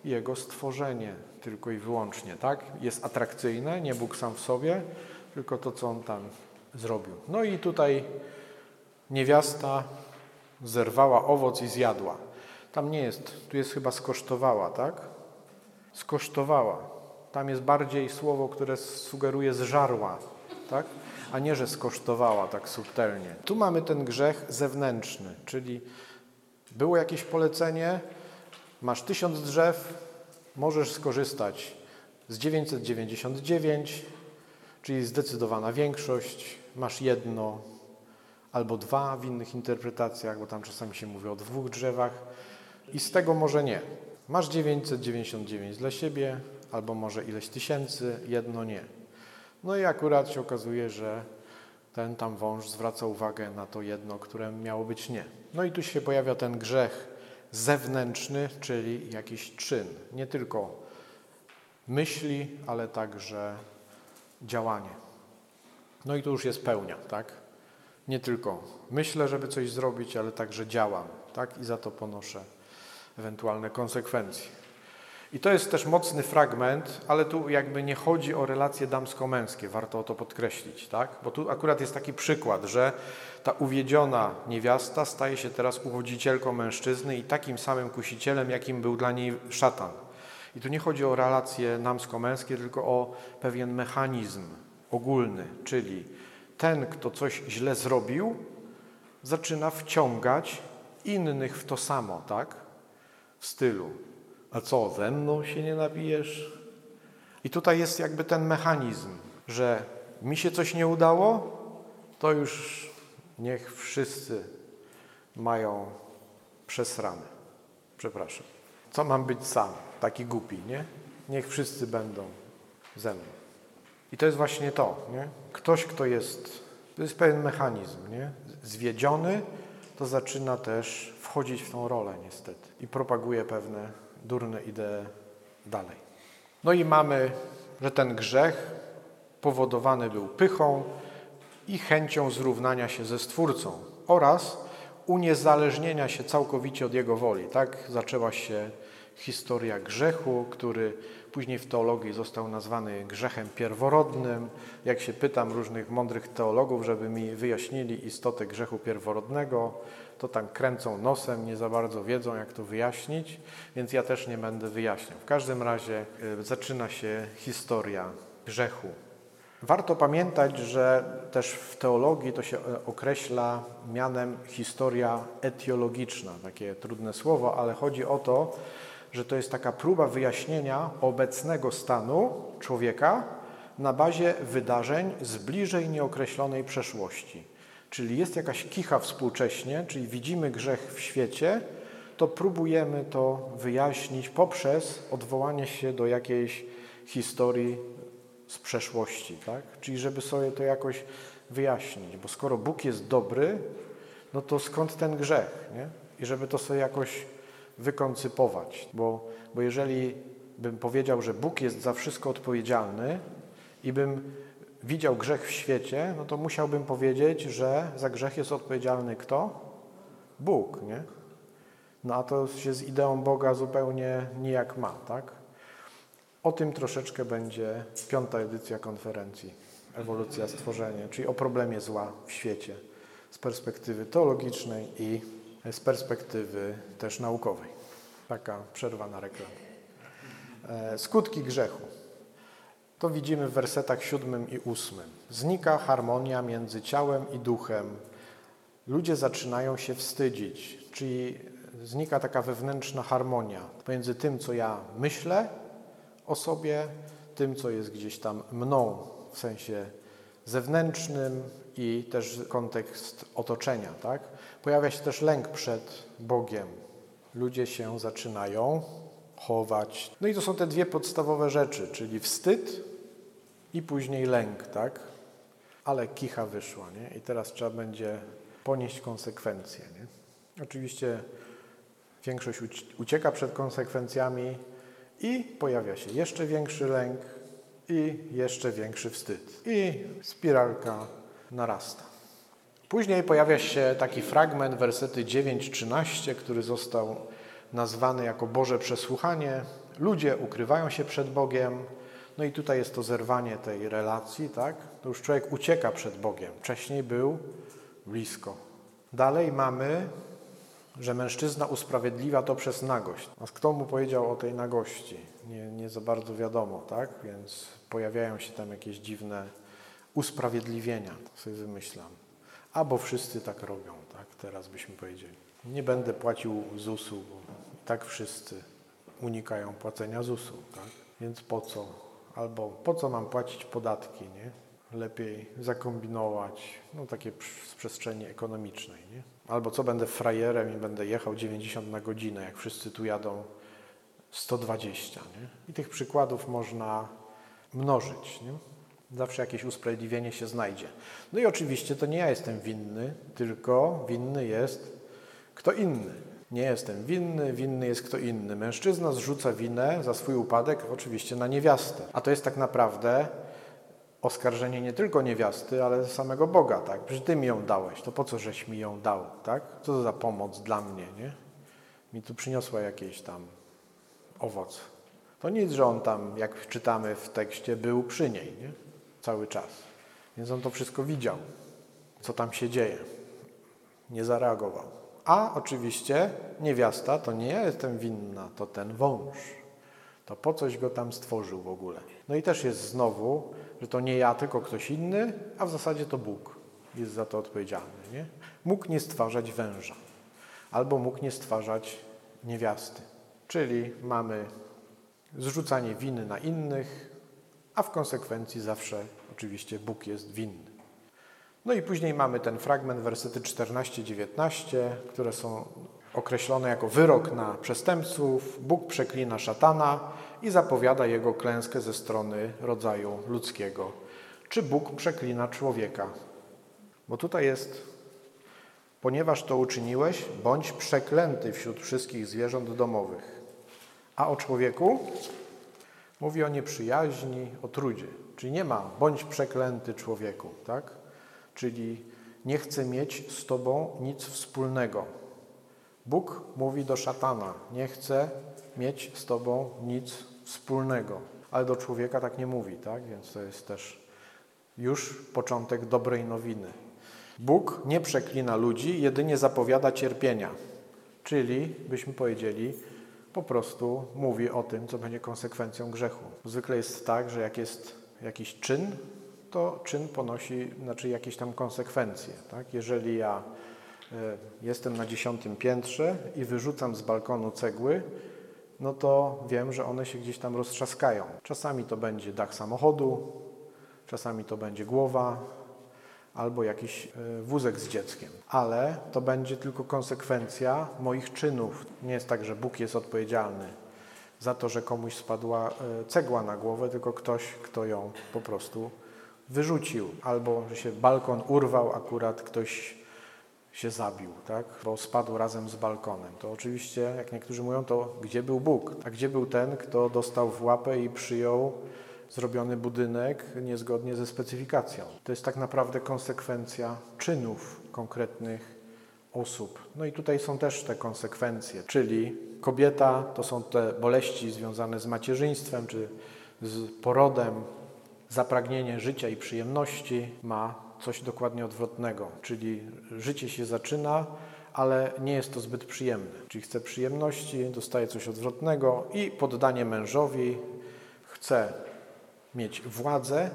Jego stworzenie, tylko i wyłącznie. Tak? Jest atrakcyjne, nie Bóg sam w sobie, tylko to, co On tam zrobił. No i tutaj niewiasta zerwała owoc i zjadła. Tam nie jest, tu jest chyba skosztowała, tak? Skosztowała. Tam jest bardziej słowo, które sugeruje zżarła, tak? A nie, że skosztowała tak subtelnie. Tu mamy ten grzech zewnętrzny, czyli było jakieś polecenie, masz tysiąc drzew, możesz skorzystać z 999, czyli zdecydowana większość, masz jedno albo dwa w innych interpretacjach, bo tam czasami się mówi o dwóch drzewach i z tego może nie. Masz 999 dla siebie, albo może ileś tysięcy, jedno nie. No i akurat się okazuje, że ten tam wąż zwraca uwagę na to jedno, które miało być nie. No i tu się pojawia ten grzech zewnętrzny, czyli jakiś czyn. Nie tylko myśli, ale także działanie. No i tu już jest pełnia, tak? Nie tylko myślę, żeby coś zrobić, ale także działam, tak? I za to ponoszę ewentualne konsekwencje. I to jest też mocny fragment, ale tu jakby nie chodzi o relacje damsko-męskie, warto o to podkreślić, tak? Bo tu akurat jest taki przykład, że ta uwiedziona niewiasta staje się teraz uwodzicielką mężczyzny i takim samym kusicielem, jakim był dla niej szatan. I tu nie chodzi o relacje damsko-męskie, tylko o pewien mechanizm ogólny, czyli ten, kto coś źle zrobił, zaczyna wciągać innych w to samo, tak? Stylu, a co, ze mną się nie nabijesz? I tutaj jest jakby ten mechanizm, że mi się coś nie udało, to już niech wszyscy mają przesrane. Przepraszam. Co mam być sam? Taki głupi, nie? Niech wszyscy będą ze mną. I to jest właśnie to, nie? Ktoś, kto jest, to jest pewien mechanizm, nie? Zwiedziony, to zaczyna też wchodzić w tą rolę niestety i propaguje pewne durne idee dalej. No i mamy, że ten grzech powodowany był pychą i chęcią zrównania się ze Stwórcą oraz uniezależnienia się całkowicie od Jego woli. Tak zaczęła się historia grzechu, który później w teologii został nazwany grzechem pierworodnym. Jak się pytam różnych mądrych teologów, żeby mi wyjaśnili istotę grzechu pierworodnego, to tam kręcą nosem, nie za bardzo wiedzą, jak to wyjaśnić, więc ja też nie będę wyjaśniał. W każdym razie y, zaczyna się historia grzechu. Warto pamiętać, że też w teologii to się e, określa mianem historia etiologiczna, takie trudne słowo, ale chodzi o to, że to jest taka próba wyjaśnienia obecnego stanu człowieka na bazie wydarzeń z bliżej nieokreślonej przeszłości. Czyli jest jakaś kicha współcześnie, czyli widzimy grzech w świecie, to próbujemy to wyjaśnić poprzez odwołanie się do jakiejś historii z przeszłości, tak? Czyli żeby sobie to jakoś wyjaśnić, bo skoro Bóg jest dobry, no to skąd ten grzech, nie? I żeby to sobie jakoś wykoncypować, bo, bo jeżeli bym powiedział, że Bóg jest za wszystko odpowiedzialny i bym widział grzech w świecie, no to musiałbym powiedzieć, że za grzech jest odpowiedzialny kto? Bóg, nie? No a to się z ideą Boga zupełnie nijak ma, tak? O tym troszeczkę będzie piąta edycja konferencji Ewolucja Stworzenie, czyli o problemie zła w świecie z perspektywy teologicznej i z perspektywy też naukowej. Taka przerwa na reklamę. E, skutki grzechu. To widzimy w wersetach siódmym i ósmym. Znika harmonia między ciałem i duchem. Ludzie zaczynają się wstydzić, czyli znika taka wewnętrzna harmonia pomiędzy tym, co ja myślę o sobie, tym, co jest gdzieś tam mną w sensie zewnętrznym i też kontekst otoczenia. Tak? Pojawia się też lęk przed Bogiem. Ludzie się zaczynają chować. No i to są te dwie podstawowe rzeczy, czyli wstyd i później lęk, tak? Ale kicha wyszła, nie? I teraz trzeba będzie ponieść konsekwencje, nie? Oczywiście większość ucieka przed konsekwencjami i pojawia się jeszcze większy lęk i jeszcze większy wstyd. I spiralka narasta. Później pojawia się taki fragment, wersety 9-13, który został nazwany jako Boże przesłuchanie. Ludzie ukrywają się przed Bogiem. No i tutaj jest to zerwanie tej relacji, tak? To już człowiek ucieka przed Bogiem. Wcześniej był blisko. Dalej mamy, że mężczyzna usprawiedliwia to przez nagość. A kto mu powiedział o tej nagości? Nie, nie za bardzo wiadomo, tak? Więc pojawiają się tam jakieś dziwne usprawiedliwienia, to sobie wymyślam. Albo wszyscy tak robią, tak? Teraz byśmy powiedzieli. Nie będę płacił ZUS-u, bo tak wszyscy unikają płacenia ZUS-u, tak? Więc po co? Albo po co mam płacić podatki, nie? Lepiej zakombinować, no takie z przestrzeni ekonomicznej, nie? Albo co będę frajerem i będę jechał 90 na godzinę, jak wszyscy tu jadą 120, nie? I tych przykładów można mnożyć, nie? Zawsze jakieś usprawiedliwienie się znajdzie. No i oczywiście to nie ja jestem winny, tylko winny jest kto inny. Nie jestem winny, winny jest kto inny. Mężczyzna zrzuca winę za swój upadek oczywiście na niewiastę. A to jest tak naprawdę oskarżenie nie tylko niewiasty, ale samego Boga, tak? Przecież Ty mi ją dałeś, to po co żeś mi ją dał, tak? Co to za pomoc dla mnie, nie? Mi tu przyniosła jakieś tam owoc. To nic, że on tam, jak czytamy w tekście, był przy niej, nie? Cały czas. Więc on to wszystko widział, co tam się dzieje. Nie zareagował. A oczywiście niewiasta to nie ja jestem winna, to ten wąż. To po coś go tam stworzył w ogóle. No i też jest znowu, że to nie ja, tylko ktoś inny, a w zasadzie to Bóg jest za to odpowiedzialny. Nie? Mógł nie stwarzać węża, albo mógł nie stwarzać niewiasty. Czyli mamy zrzucanie winy na innych, a w konsekwencji zawsze oczywiście Bóg jest winny. No i później mamy ten fragment, wersety 14-19, które są określone jako wyrok na przestępców. Bóg przeklina szatana i zapowiada jego klęskę ze strony rodzaju ludzkiego. Czy Bóg przeklina człowieka? Bo tutaj jest, ponieważ to uczyniłeś, bądź przeklęty wśród wszystkich zwierząt domowych. A o człowieku mówi o nieprzyjaźni, o trudzie. Czyli nie ma bądź przeklęty człowieku, tak? Czyli nie chce mieć z tobą nic wspólnego. Bóg mówi do szatana, nie chce mieć z tobą nic wspólnego. Ale do człowieka tak nie mówi, tak? Więc to jest też już początek dobrej nowiny. Bóg nie przeklina ludzi, jedynie zapowiada cierpienia. Czyli, byśmy powiedzieli, po prostu mówi o tym, co będzie konsekwencją grzechu. Zwykle jest tak, że jak jest jakiś czyn, to czyn ponosi znaczy jakieś tam konsekwencje. Tak? Jeżeli ja e, jestem na dziesiątym piętrze i wyrzucam z balkonu cegły, no to wiem, że one się gdzieś tam roztrzaskają. Czasami to będzie dach samochodu, czasami to będzie głowa albo jakiś e, wózek z dzieckiem. Ale to będzie tylko konsekwencja moich czynów. Nie jest tak, że Bóg jest odpowiedzialny za to, że komuś spadła e, cegła na głowę, tylko ktoś, kto ją po prostu wyrzucił, albo że się balkon urwał, akurat ktoś się zabił, tak? bo spadł razem z balkonem. To oczywiście, jak niektórzy mówią, to gdzie był Bóg? A gdzie był ten, kto dostał w łapę i przyjął zrobiony budynek niezgodnie ze specyfikacją? To jest tak naprawdę konsekwencja czynów konkretnych osób. No i tutaj są też te konsekwencje, czyli kobieta to są te boleści związane z macierzyństwem czy z porodem, zapragnienie życia i przyjemności ma coś dokładnie odwrotnego, czyli życie się zaczyna, ale nie jest to zbyt przyjemne. Czyli chce przyjemności, dostaje coś odwrotnego i poddanie mężowi, chce mieć władzę,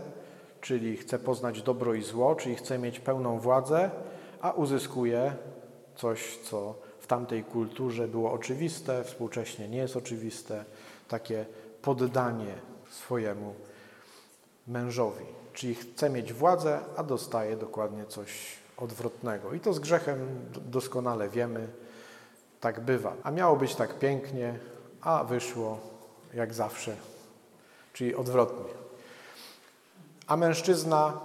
czyli chce poznać dobro i zło, czyli chce mieć pełną władzę, a uzyskuje coś, co w tamtej kulturze było oczywiste, współcześnie nie jest oczywiste, takie poddanie swojemu mężowi. Czyli chce mieć władzę, a dostaje dokładnie coś odwrotnego. I to z grzechem doskonale wiemy, tak bywa. A miało być tak pięknie, a wyszło jak zawsze, czyli odwrotnie. A mężczyzna,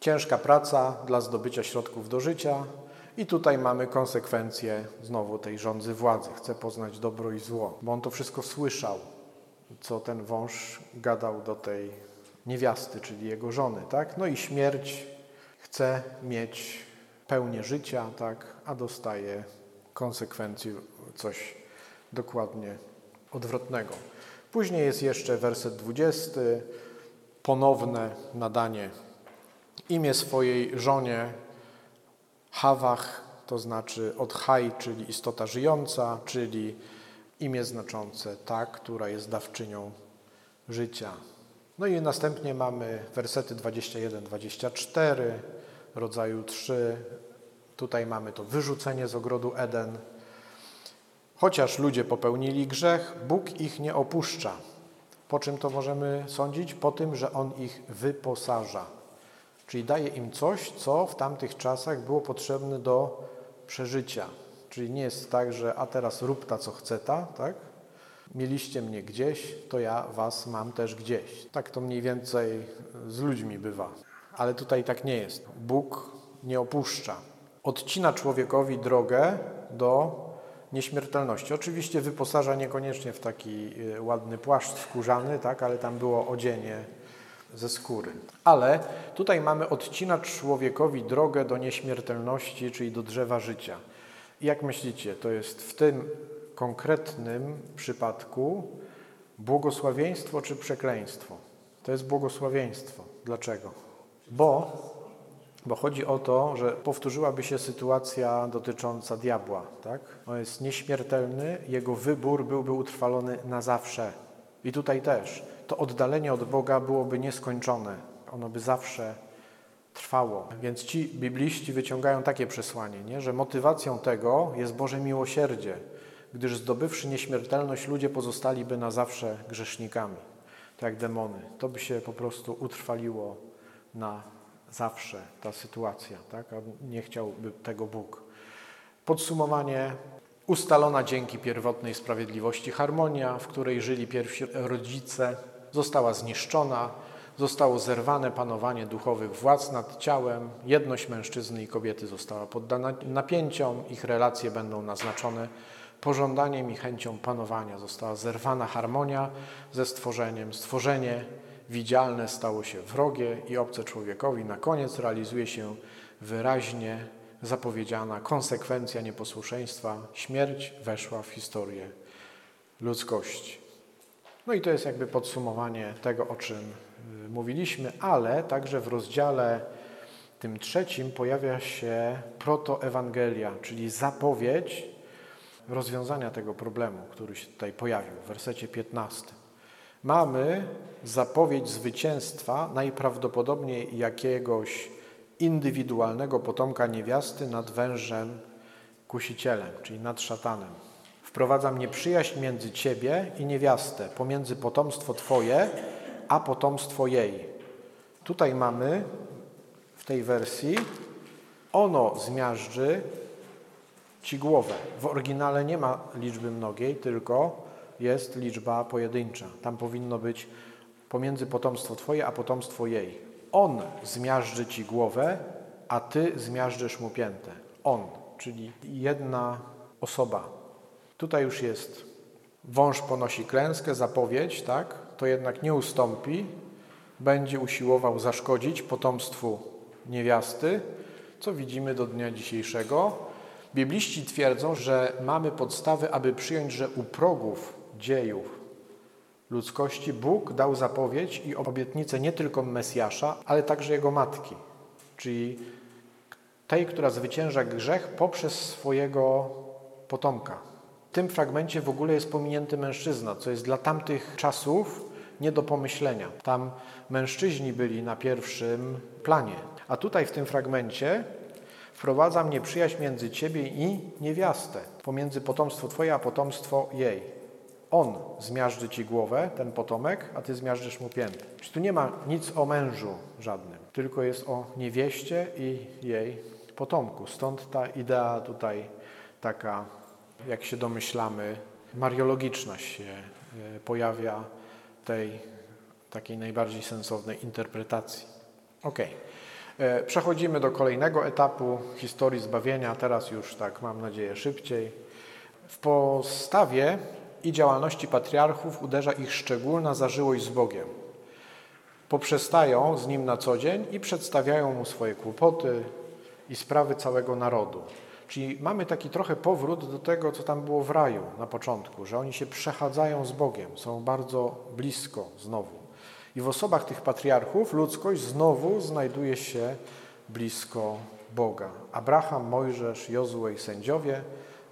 ciężka praca dla zdobycia środków do życia, i tutaj mamy konsekwencje znowu tej rządzy władzy. Chce poznać dobro i zło, bo on to wszystko słyszał, co ten wąż gadał do tej niewiasty, czyli jego żony, tak? No i śmierć chce mieć pełnię życia, tak? A dostaje konsekwencje coś dokładnie odwrotnego. Później jest jeszcze werset 20, ponowne nadanie imię swojej żonie Hawach, to znaczy od haj, czyli istota żyjąca, czyli imię znaczące ta, która jest dawczynią życia. No i następnie mamy wersety 21-24, rodzaju 3. Tutaj mamy to wyrzucenie z ogrodu Eden. Chociaż ludzie popełnili grzech, Bóg ich nie opuszcza. Po czym to możemy sądzić? Po tym, że On ich wyposaża. Czyli daje im coś, co w tamtych czasach było potrzebne do przeżycia. Czyli nie jest tak, że a teraz rób ta, co chce ta, tak? Mieliście mnie gdzieś, to ja was mam też gdzieś. Tak to mniej więcej z ludźmi bywa. Ale tutaj tak nie jest. Bóg nie opuszcza. Odcina człowiekowi drogę do nieśmiertelności. Oczywiście wyposaża niekoniecznie w taki y, ładny płaszcz skórzany, tak, ale tam było odzienie ze skóry. Ale tutaj mamy odcinać człowiekowi drogę do nieśmiertelności, czyli do drzewa życia. Jak myślicie, to jest w tym konkretnym przypadku błogosławieństwo czy przekleństwo? To jest błogosławieństwo. Dlaczego? Bo, bo chodzi o to, że powtórzyłaby się sytuacja dotycząca diabła. Tak? On jest nieśmiertelny, jego wybór byłby utrwalony na zawsze. I tutaj też. To oddalenie od Boga byłoby nieskończone. Ono by zawsze trwało. Więc ci bibliści wyciągają takie przesłanie, nie? że motywacją tego jest Boże miłosierdzie, gdyż zdobywszy nieśmiertelność, ludzie pozostaliby na zawsze grzesznikami, tak jak demony. To by się po prostu utrwaliło na zawsze, ta sytuacja, tak? a nie chciałby tego Bóg. Podsumowanie, Ustalona dzięki pierwotnej sprawiedliwości harmonia, w której żyli pierwsi rodzice, została zniszczona, zostało zerwane panowanie duchowych władz nad ciałem, jedność mężczyzny i kobiety została poddana napięciom, ich relacje będą naznaczone pożądaniem i chęcią panowania. Została zerwana harmonia ze stworzeniem. Stworzenie widzialne stało się wrogie i obce człowiekowi. Na koniec realizuje się wyraźnie zapowiedziana konsekwencja nieposłuszeństwa. Śmierć weszła w historię ludzkości. No i to jest jakby podsumowanie tego, o czym y, mówiliśmy, ale także w rozdziale tym trzecim pojawia się protoewangelia, czyli zapowiedź rozwiązania tego problemu, który się tutaj pojawił w wersecie 15. Mamy zapowiedź zwycięstwa najprawdopodobniej jakiegoś indywidualnego potomka niewiasty nad wężem kusicielem, czyli nad szatanem. Wprowadzam nieprzyjaźń między ciebie i niewiastę, pomiędzy potomstwo twoje, a potomstwo jej. Tutaj mamy w tej wersji ono zmiażdży ci głowę. W oryginale nie ma liczby mnogiej, tylko jest liczba pojedyncza. Tam powinno być pomiędzy potomstwo Twoje, a potomstwo jej. On zmiażdży Ci głowę, a Ty zmiażdżysz mu piętę. On, czyli jedna osoba. Tutaj już jest wąż ponosi klęskę, zapowiedź, tak? To jednak nie ustąpi, będzie usiłował zaszkodzić potomstwu niewiasty, co widzimy do dnia dzisiejszego. Bibliści twierdzą, że mamy podstawy, aby przyjąć, że u progów dziejów ludzkości Bóg dał zapowiedź i obietnicę nie tylko Mesjasza, ale także jego matki, czyli tej, która zwycięża grzech poprzez swojego potomka. W tym fragmencie w ogóle jest pominięty mężczyzna, co jest dla tamtych czasów nie do pomyślenia. Tam mężczyźni byli na pierwszym planie. A tutaj w tym fragmencie Wprowadzam nieprzyjaźń między ciebie i niewiastę, pomiędzy potomstwo twoje, a potomstwo jej. On zmiażdży ci głowę, ten potomek, a ty zmiażdżysz mu piętę. Czyli tu nie ma nic o mężu żadnym, tylko jest o niewieście i jej potomku. Stąd ta idea tutaj taka, jak się domyślamy, mariologiczna się e, pojawia tej takiej najbardziej sensownej interpretacji. Okej. Okay. E, przechodzimy do kolejnego etapu historii zbawienia, teraz już tak mam nadzieję szybciej. W postawie i działalności patriarchów uderza ich szczególna zażyłość z Bogiem. Poprzestają z Nim na co dzień i przedstawiają Mu swoje kłopoty i sprawy całego narodu. Czyli mamy taki trochę powrót do tego, co tam było w raju na początku, że oni się przechadzają z Bogiem, są bardzo blisko znowu. I w osobach tych patriarchów ludzkość znowu znajduje się blisko Boga. Abraham, Mojżesz, Jozue i sędziowie,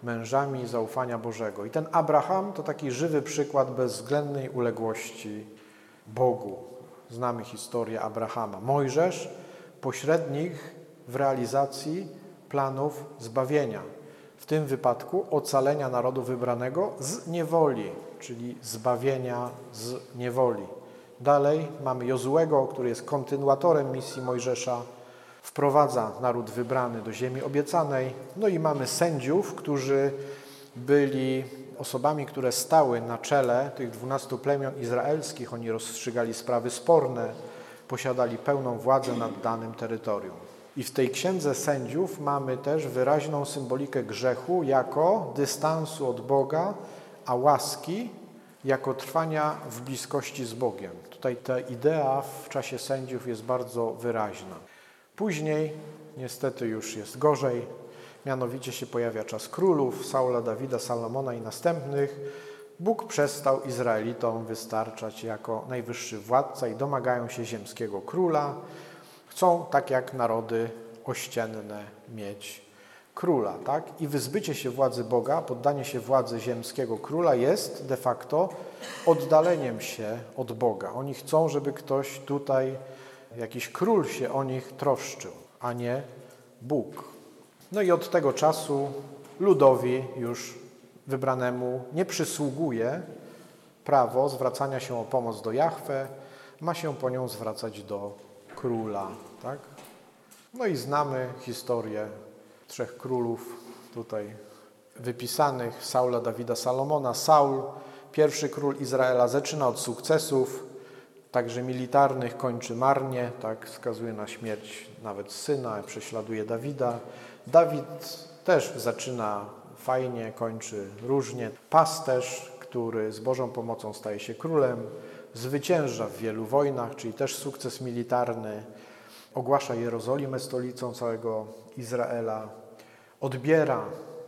mężami zaufania Bożego. I ten Abraham to taki żywy przykład bezwzględnej uległości Bogu. Znamy historię Abrahama. Mojżesz, pośrednik w realizacji planów zbawienia. W tym wypadku ocalenia narodu wybranego z niewoli, czyli zbawienia z niewoli. Dalej mamy Jozułego, który jest kontynuatorem misji Mojżesza, wprowadza naród wybrany do ziemi obiecanej. No i mamy sędziów, którzy byli osobami, które stały na czele tych dwunastu plemion izraelskich. Oni rozstrzygali sprawy sporne, posiadali pełną władzę nad danym terytorium. I w tej księdze sędziów mamy też wyraźną symbolikę grzechu jako dystansu od Boga, a łaski jako trwania w bliskości z Bogiem. Tutaj ta idea w czasie sędziów jest bardzo wyraźna. Później niestety już jest gorzej, mianowicie się pojawia czas królów, Saula, Dawida, Salomona i następnych. Bóg przestał Izraelitom wystarczać jako najwyższy władca i domagają się ziemskiego króla. Chcą, tak jak narody ościenne, mieć króla, tak? I wyzbycie się władzy Boga, poddanie się władzy ziemskiego króla jest de facto oddaleniem się od Boga. Oni chcą, żeby ktoś tutaj, jakiś król się o nich troszczył, a nie Bóg. No i od tego czasu ludowi już wybranemu nie przysługuje prawo zwracania się o pomoc do Jahwe, ma się po nią zwracać do króla, tak? No i znamy historię trzech królów tutaj wypisanych Saula, Dawida, Salomona. Saul, pierwszy król Izraela, zaczyna od sukcesów, także militarnych, kończy marnie, tak, wskazuje na śmierć nawet syna, prześladuje Dawida. Dawid też zaczyna fajnie, kończy różnie. Pasterz, który z Bożą pomocą staje się królem, zwycięża w wielu wojnach, czyli też sukces militarny, ogłasza Jerozolimę stolicą całego Izraela, odbiera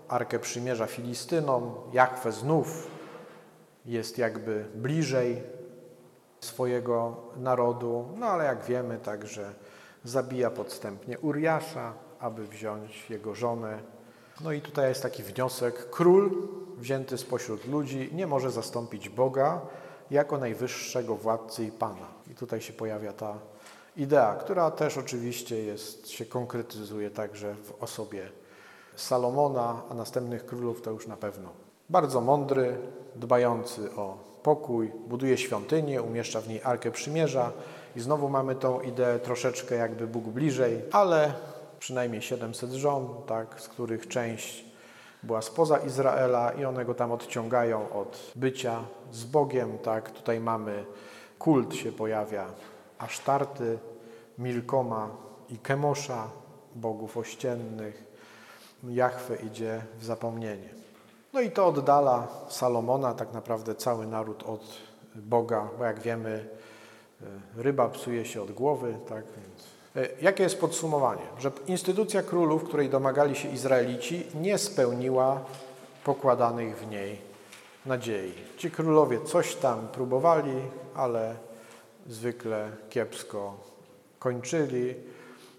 Arkę Przymierza Filistynom, Jachwę znów jest jakby bliżej swojego narodu, no ale jak wiemy także zabija podstępnie Uriasza, aby wziąć jego żonę. No i tutaj jest taki wniosek, król wzięty spośród ludzi nie może zastąpić Boga jako najwyższego władcy i Pana. I tutaj się pojawia ta idea, która też oczywiście jest, się konkretyzuje także w osobie Salomona, a następnych królów to już na pewno. Bardzo mądry, dbający o pokój, buduje świątynię, umieszcza w niej Arkę Przymierza i znowu mamy tą ideę troszeczkę jakby Bóg bliżej, ale przynajmniej 700 żon, tak, z których część była spoza Izraela i one go tam odciągają od bycia z Bogiem. Tak. Tutaj mamy kult się pojawia Asztarty, Milkoma i Kemosza, bogów ościennych. Jachwę idzie w zapomnienie. No i to oddala Salomona, tak naprawdę cały naród od Boga, bo jak wiemy, e, ryba psuje się od głowy, tak więc e, Jakie jest podsumowanie? Że instytucja królów, której domagali się Izraelici, nie spełniła pokładanych w niej nadziei. Ci królowie coś tam próbowali, ale zwykle kiepsko kończyli.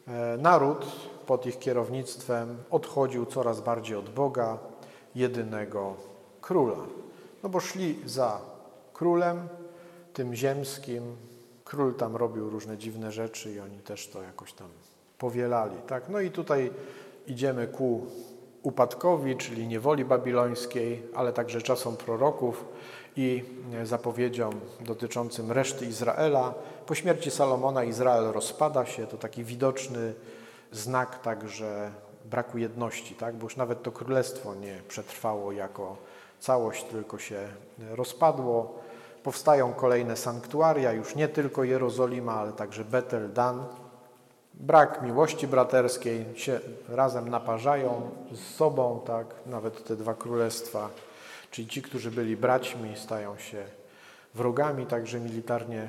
E, naród pod ich kierownictwem odchodził coraz bardziej od Boga, jedynego króla. No bo szli za królem, tym ziemskim. Król tam robił różne dziwne rzeczy i oni też to jakoś tam powielali. Tak? No i tutaj idziemy ku upadkowi, czyli niewoli babilońskiej, ale także czasom proroków i zapowiedziom dotyczącym reszty Izraela. Po śmierci Salomona Izrael rozpada się, to taki widoczny znak także braku jedności, tak? bo już nawet to królestwo nie przetrwało jako całość, tylko się rozpadło. Powstają kolejne sanktuaria, już nie tylko Jerozolima, ale także Betel, Dan. Brak miłości braterskiej, się razem naparzają z sobą, tak? nawet te dwa królestwa, czyli ci, którzy byli braćmi, stają się wrogami, także militarnie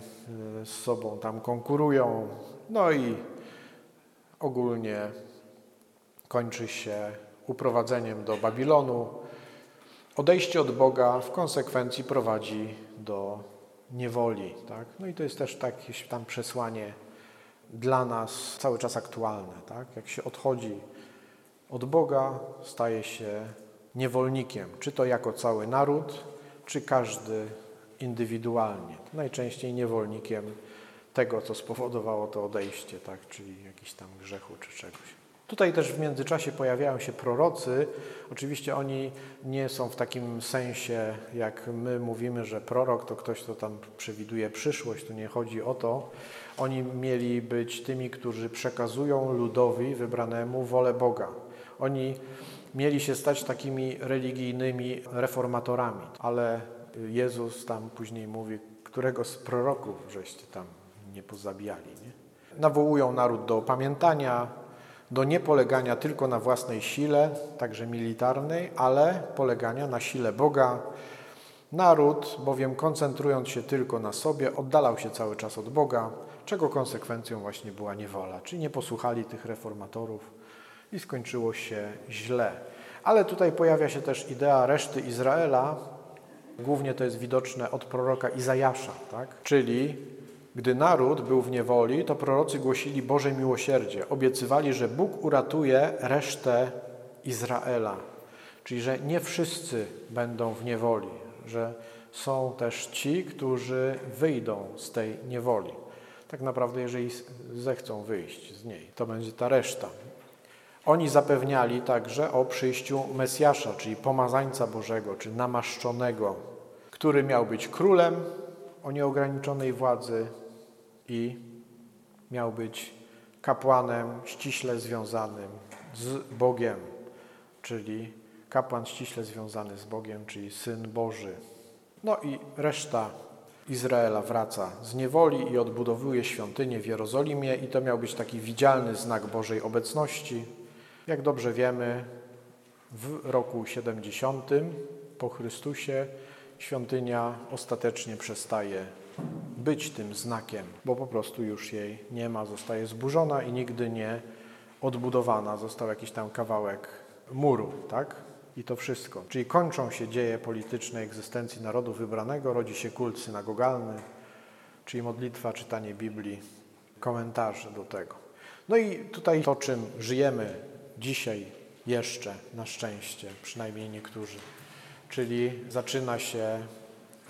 e, z sobą tam konkurują. No i ogólnie kończy się uprowadzeniem do Babilonu. Odejście od Boga w konsekwencji prowadzi do niewoli. Tak? No i to jest też jakieś tam przesłanie dla nas cały czas aktualne. Tak? Jak się odchodzi od Boga, staje się niewolnikiem, czy to jako cały naród, czy każdy indywidualnie. Najczęściej niewolnikiem tego, co spowodowało to odejście, tak? czyli jakiś tam grzechu czy czegoś. Tutaj też w międzyczasie pojawiają się prorocy. Oczywiście oni nie są w takim sensie, jak my mówimy, że prorok to ktoś, kto tam przewiduje przyszłość. Tu nie chodzi o to. Oni mieli być tymi, którzy przekazują ludowi wybranemu wolę Boga. Oni mieli się stać takimi religijnymi reformatorami, ale Jezus tam później mówi, którego z proroków żeście tam nie pozabijali. Nie? Nawołują naród do opamiętania, do niepolegania tylko na własnej sile, także militarnej, ale polegania na sile Boga. Naród, bowiem koncentrując się tylko na sobie, oddalał się cały czas od Boga, czego konsekwencją właśnie była niewola. Czyli nie posłuchali tych reformatorów i skończyło się źle. Ale tutaj pojawia się też idea reszty Izraela, głównie to jest widoczne od proroka Izajasza, tak? czyli gdy naród był w niewoli, to prorocy głosili Boże miłosierdzie. Obiecywali, że Bóg uratuje resztę Izraela. Czyli, że nie wszyscy będą w niewoli, że są też ci, którzy wyjdą z tej niewoli. Tak naprawdę, jeżeli zechcą wyjść z niej, to będzie ta reszta. Oni zapewniali także o przyjściu Mesjasza, czyli pomazańca Bożego, czy namaszczonego, który miał być królem o nieograniczonej władzy, i miał być kapłanem ściśle związanym z Bogiem, czyli kapłan ściśle związany z Bogiem, czyli Syn Boży. No i reszta Izraela wraca z niewoli i odbudowuje świątynię w Jerozolimie i to miał być taki widzialny znak Bożej obecności. Jak dobrze wiemy, w roku 70 po Chrystusie świątynia ostatecznie przestaje być tym znakiem, bo po prostu już jej nie ma, zostaje zburzona i nigdy nie odbudowana. Został jakiś tam kawałek muru, tak? I to wszystko. Czyli kończą się dzieje polityczne egzystencji narodu wybranego, rodzi się kult synagogalny, czyli modlitwa, czytanie Biblii, komentarze do tego. No i tutaj to, czym żyjemy dzisiaj jeszcze, na szczęście, przynajmniej niektórzy, czyli zaczyna się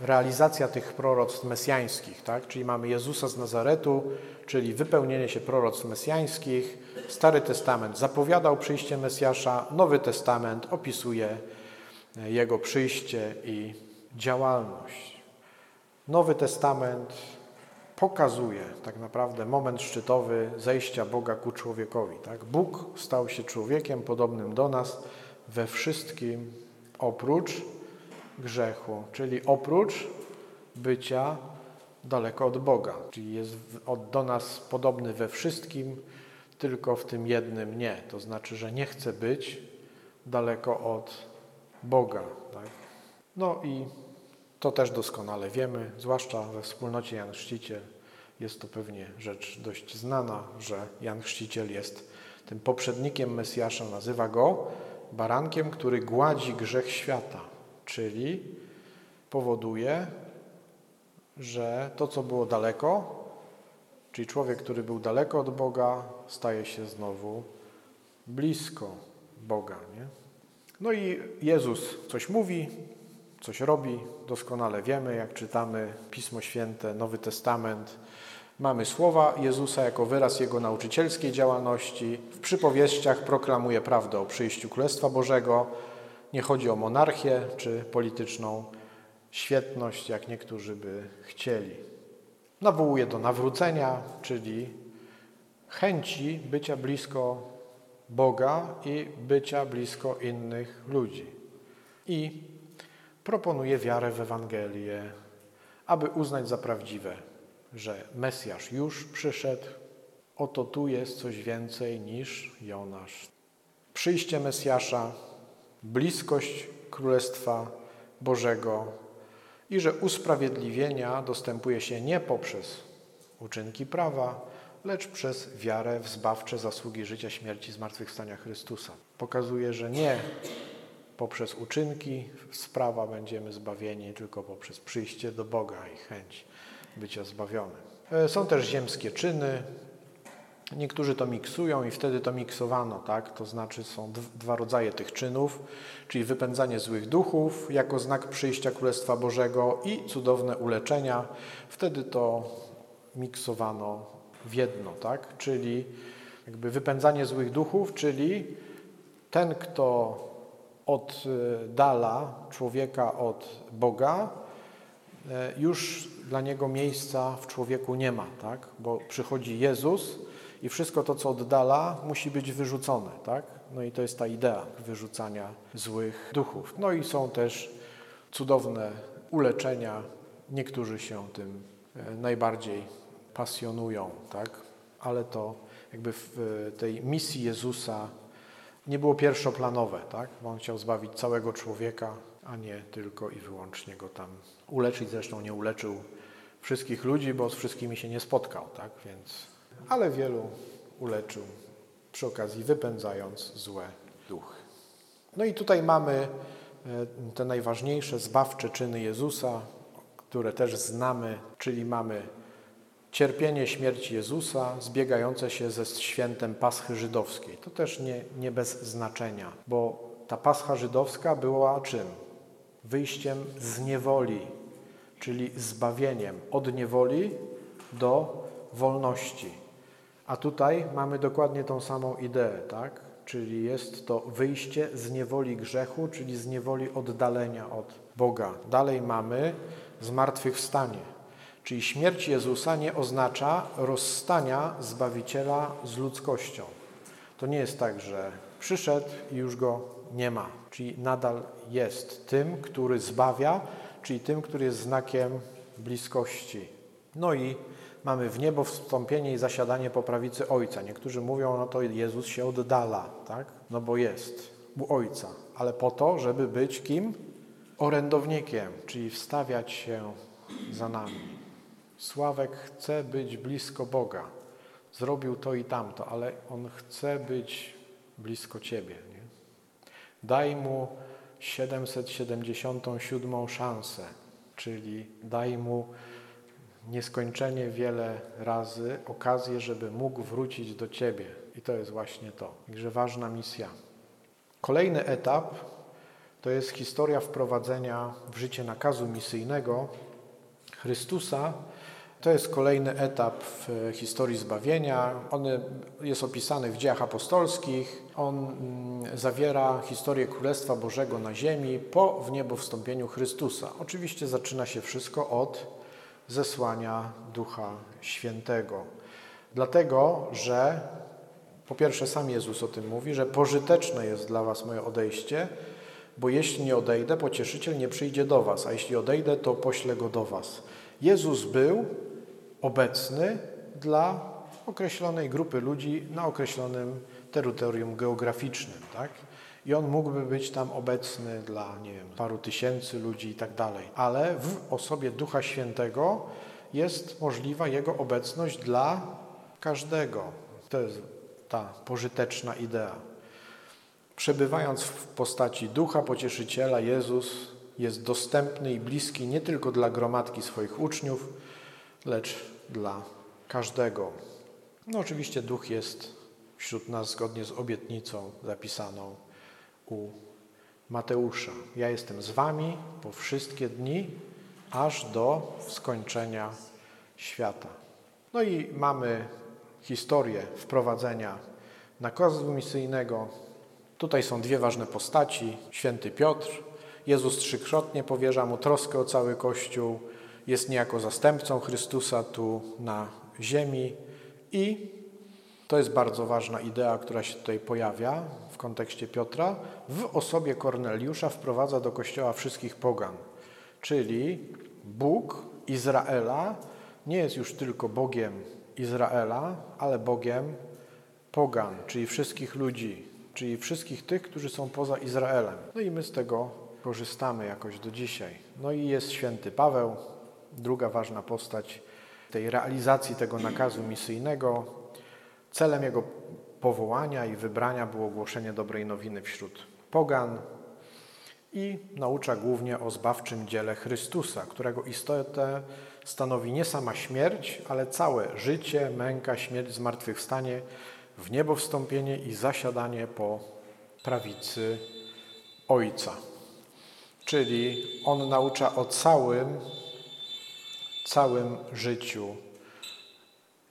realizacja tych proroctw mesjańskich, tak? czyli mamy Jezusa z Nazaretu, czyli wypełnienie się proroctw mesjańskich. Stary Testament zapowiadał przyjście Mesjasza, Nowy Testament opisuje Jego przyjście i działalność. Nowy Testament pokazuje tak naprawdę moment szczytowy zejścia Boga ku człowiekowi. Tak? Bóg stał się człowiekiem podobnym do nas we wszystkim oprócz grzechu, czyli oprócz bycia daleko od Boga, czyli jest do nas podobny we wszystkim, tylko w tym jednym nie. To znaczy, że nie chce być daleko od Boga. Tak? No i to też doskonale wiemy, zwłaszcza we wspólnocie Jan Chrzciciel. Jest to pewnie rzecz dość znana, że Jan Chrzciciel jest tym poprzednikiem Mesjasza, nazywa go barankiem, który gładzi grzech świata czyli powoduje, że to, co było daleko, czyli człowiek, który był daleko od Boga, staje się znowu blisko Boga. Nie? No i Jezus coś mówi, coś robi, doskonale wiemy, jak czytamy Pismo Święte, Nowy Testament. Mamy słowa Jezusa jako wyraz Jego nauczycielskiej działalności. W przypowieściach proklamuje prawdę o przyjściu Królestwa Bożego, nie chodzi o monarchię czy polityczną świetność, jak niektórzy by chcieli. Nawołuje do nawrócenia, czyli chęci bycia blisko Boga i bycia blisko innych ludzi. I proponuje wiarę w Ewangelię, aby uznać za prawdziwe, że Mesjasz już przyszedł, oto tu jest coś więcej niż Jonasz. Przyjście Mesjasza bliskość Królestwa Bożego i że usprawiedliwienia dostępuje się nie poprzez uczynki prawa, lecz przez wiarę w zbawcze zasługi życia, śmierci, zmartwychwstania Chrystusa. Pokazuje, że nie poprzez uczynki sprawa będziemy zbawieni, tylko poprzez przyjście do Boga i chęć bycia zbawionym. E, są też ziemskie czyny, Niektórzy to miksują i wtedy to miksowano, tak? To znaczy są dwa rodzaje tych czynów, czyli wypędzanie złych duchów jako znak przyjścia Królestwa Bożego i cudowne uleczenia. Wtedy to miksowano w jedno, tak? Czyli jakby wypędzanie złych duchów, czyli ten, kto oddala człowieka od Boga, e, już dla niego miejsca w człowieku nie ma, tak? Bo przychodzi Jezus, i wszystko to, co oddala, musi być wyrzucone, tak? No i to jest ta idea wyrzucania złych duchów. No i są też cudowne uleczenia. Niektórzy się tym e, najbardziej pasjonują, tak? Ale to jakby w tej misji Jezusa nie było pierwszoplanowe, tak? Bo on chciał zbawić całego człowieka, a nie tylko i wyłącznie go tam uleczyć. Zresztą nie uleczył wszystkich ludzi, bo z wszystkimi się nie spotkał, tak? Więc ale wielu uleczył przy okazji wypędzając złe duchy. No i tutaj mamy e, te najważniejsze zbawcze czyny Jezusa, które też znamy, czyli mamy cierpienie śmierci Jezusa zbiegające się ze świętem Paschy Żydowskiej. To też nie, nie bez znaczenia, bo ta Pascha Żydowska była czym? Wyjściem z niewoli, czyli zbawieniem od niewoli do wolności. A tutaj mamy dokładnie tą samą ideę, tak? Czyli jest to wyjście z niewoli grzechu, czyli z niewoli oddalenia od Boga. Dalej mamy zmartwychwstanie. Czyli śmierć Jezusa nie oznacza rozstania Zbawiciela z ludzkością. To nie jest tak, że przyszedł i już go nie ma. Czyli nadal jest tym, który zbawia, czyli tym, który jest znakiem bliskości. No i mamy w niebo wstąpienie i zasiadanie po prawicy Ojca. Niektórzy mówią, no to Jezus się oddala, tak? No bo jest u Ojca, ale po to, żeby być kim? Orędownikiem, czyli wstawiać się za nami. Sławek chce być blisko Boga. Zrobił to i tamto, ale on chce być blisko Ciebie. Nie? Daj mu 777 szansę, czyli daj mu nieskończenie wiele razy okazję, żeby mógł wrócić do Ciebie. I to jest właśnie to. Także ważna misja. Kolejny etap to jest historia wprowadzenia w życie nakazu misyjnego Chrystusa. To jest kolejny etap w historii zbawienia. On jest opisany w dziejach apostolskich. On mm, zawiera historię Królestwa Bożego na ziemi po w niebo wstąpieniu Chrystusa. Oczywiście zaczyna się wszystko od zesłania Ducha Świętego. Dlatego, że po pierwsze sam Jezus o tym mówi, że pożyteczne jest dla was moje odejście, bo jeśli nie odejdę, pocieszyciel nie przyjdzie do was, a jeśli odejdę, to poślę go do was. Jezus był obecny dla określonej grupy ludzi na określonym terytorium geograficznym, tak? I on mógłby być tam obecny dla, nie wiem, paru tysięcy ludzi i tak dalej. Ale w osobie Ducha Świętego jest możliwa jego obecność dla każdego. To jest ta pożyteczna idea. Przebywając w postaci Ducha Pocieszyciela, Jezus jest dostępny i bliski nie tylko dla gromadki swoich uczniów, lecz dla każdego. No oczywiście Duch jest wśród nas zgodnie z obietnicą zapisaną u Mateusza. Ja jestem z wami po wszystkie dni, aż do skończenia świata. No i mamy historię wprowadzenia nakazu misyjnego. Tutaj są dwie ważne postaci. Święty Piotr. Jezus trzykrotnie powierza mu troskę o cały Kościół. Jest niejako zastępcą Chrystusa tu na ziemi i to jest bardzo ważna idea, która się tutaj pojawia w kontekście Piotra. W osobie Korneliusza wprowadza do kościoła wszystkich pogan, czyli Bóg Izraela nie jest już tylko Bogiem Izraela, ale Bogiem pogan, czyli wszystkich ludzi, czyli wszystkich tych, którzy są poza Izraelem. No i my z tego korzystamy jakoś do dzisiaj. No i jest święty Paweł, druga ważna postać tej realizacji tego nakazu misyjnego. Celem jego powołania i wybrania było głoszenie dobrej nowiny wśród pogan i naucza głównie o zbawczym dziele Chrystusa, którego istotę stanowi nie sama śmierć, ale całe życie, męka, śmierć, zmartwychwstanie, w niebo wstąpienie i zasiadanie po prawicy Ojca. Czyli on naucza o całym, całym życiu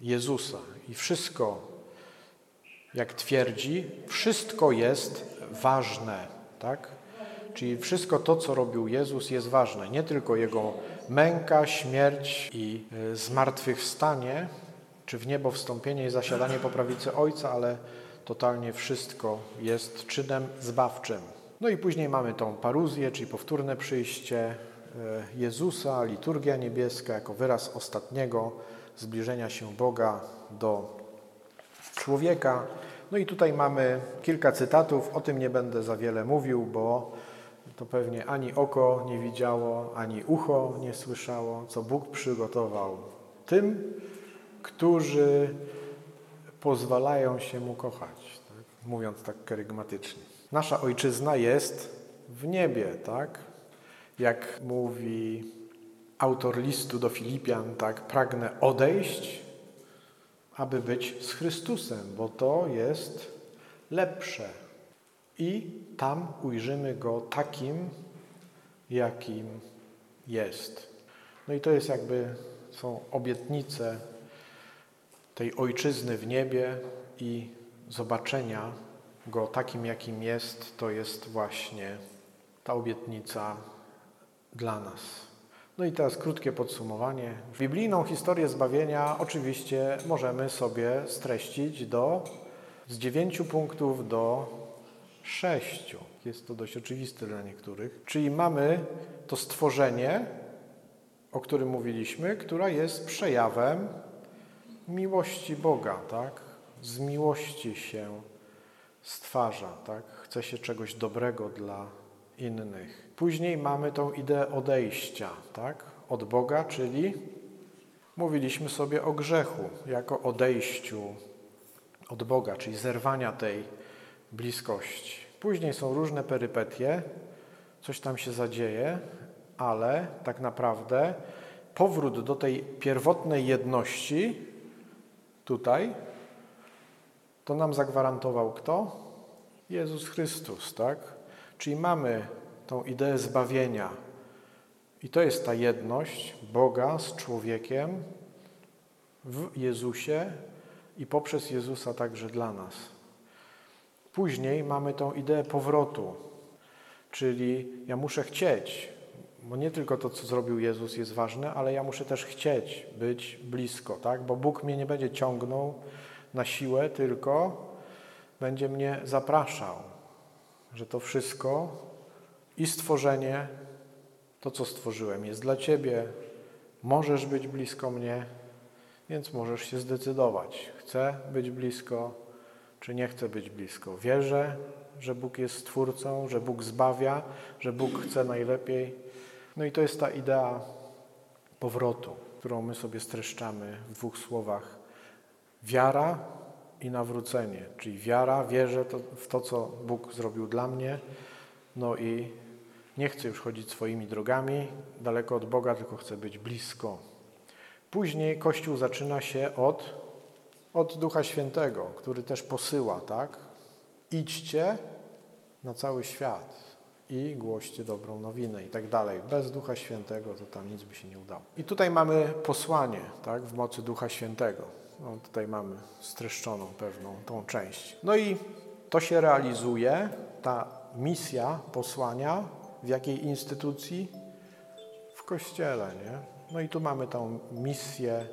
Jezusa. I wszystko, jak twierdzi, wszystko jest ważne, tak? Czyli wszystko to, co robił Jezus, jest ważne. Nie tylko Jego męka, śmierć i e, zmartwychwstanie, czy w niebo wstąpienie i zasiadanie po prawicy Ojca, ale totalnie wszystko jest czynem zbawczym. No i później mamy tą paruzję, czyli powtórne przyjście e, Jezusa, liturgia niebieska jako wyraz ostatniego zbliżenia się Boga do człowieka. No i tutaj mamy kilka cytatów, o tym nie będę za wiele mówił, bo to pewnie ani oko nie widziało, ani ucho nie słyszało, co Bóg przygotował tym, którzy pozwalają się Mu kochać, tak? mówiąc tak kerygmatycznie. Nasza ojczyzna jest w niebie, tak? Jak mówi autor listu do Filipian, tak? Pragnę odejść, aby być z Chrystusem, bo to jest lepsze. I tam ujrzymy Go takim, jakim jest. No i to jest jakby, są obietnice tej ojczyzny w niebie i zobaczenia Go takim, jakim jest, to jest właśnie ta obietnica dla nas. No i teraz krótkie podsumowanie. Biblijną historię zbawienia oczywiście możemy sobie streścić do, z dziewięciu punktów do sześciu. Jest to dość oczywiste dla niektórych. Czyli mamy to stworzenie, o którym mówiliśmy, która jest przejawem miłości Boga, tak? Z miłości się stwarza, tak? Chce się czegoś dobrego dla innych. Później mamy tą ideę odejścia, tak? Od Boga, czyli mówiliśmy sobie o grzechu jako odejściu od Boga, czyli zerwania tej bliskości. Później są różne perypetie, coś tam się zadzieje, ale tak naprawdę powrót do tej pierwotnej jedności tutaj to nam zagwarantował kto? Jezus Chrystus, tak? Czyli mamy tą ideę zbawienia. I to jest ta jedność Boga z człowiekiem w Jezusie i poprzez Jezusa także dla nas. Później mamy tą ideę powrotu, czyli ja muszę chcieć, bo nie tylko to, co zrobił Jezus jest ważne, ale ja muszę też chcieć być blisko, tak? Bo Bóg mnie nie będzie ciągnął na siłę, tylko będzie mnie zapraszał, że to wszystko i stworzenie, to co stworzyłem, jest dla Ciebie. Możesz być blisko mnie, więc możesz się zdecydować. Chcę być blisko, czy nie chcę być blisko. Wierzę, że Bóg jest Stwórcą, że Bóg zbawia, że Bóg chce najlepiej. No i to jest ta idea powrotu, którą my sobie streszczamy w dwóch słowach. Wiara i nawrócenie, czyli wiara, wierzę w to, co Bóg zrobił dla mnie, no i nie chcę już chodzić swoimi drogami, daleko od Boga, tylko chcę być blisko. Później Kościół zaczyna się od, od Ducha Świętego, który też posyła, tak? Idźcie na cały świat i głoście dobrą nowinę i tak dalej. Bez Ducha Świętego to tam nic by się nie udało. I tutaj mamy posłanie, tak? W mocy Ducha Świętego. No, tutaj mamy streszczoną pewną tą część. No i to się realizuje, ta misja posłania w jakiej instytucji? W Kościele, nie? No i tu mamy tą misję,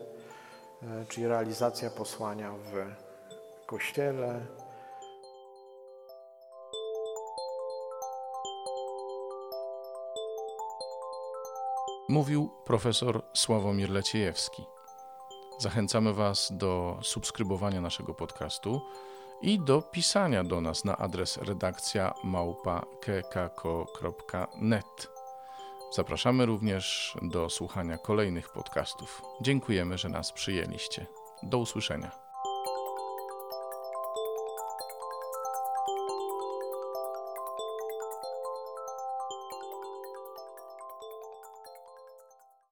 e, czyli realizacja posłania w Kościele. Mówił profesor Sławomir Leciejewski. Zachęcamy Was do subskrybowania naszego podcastu i do pisania do nas na adres redakcja małpa.kekako.net. Zapraszamy również do słuchania kolejnych podcastów. Dziękujemy, że nas przyjęliście. Do usłyszenia.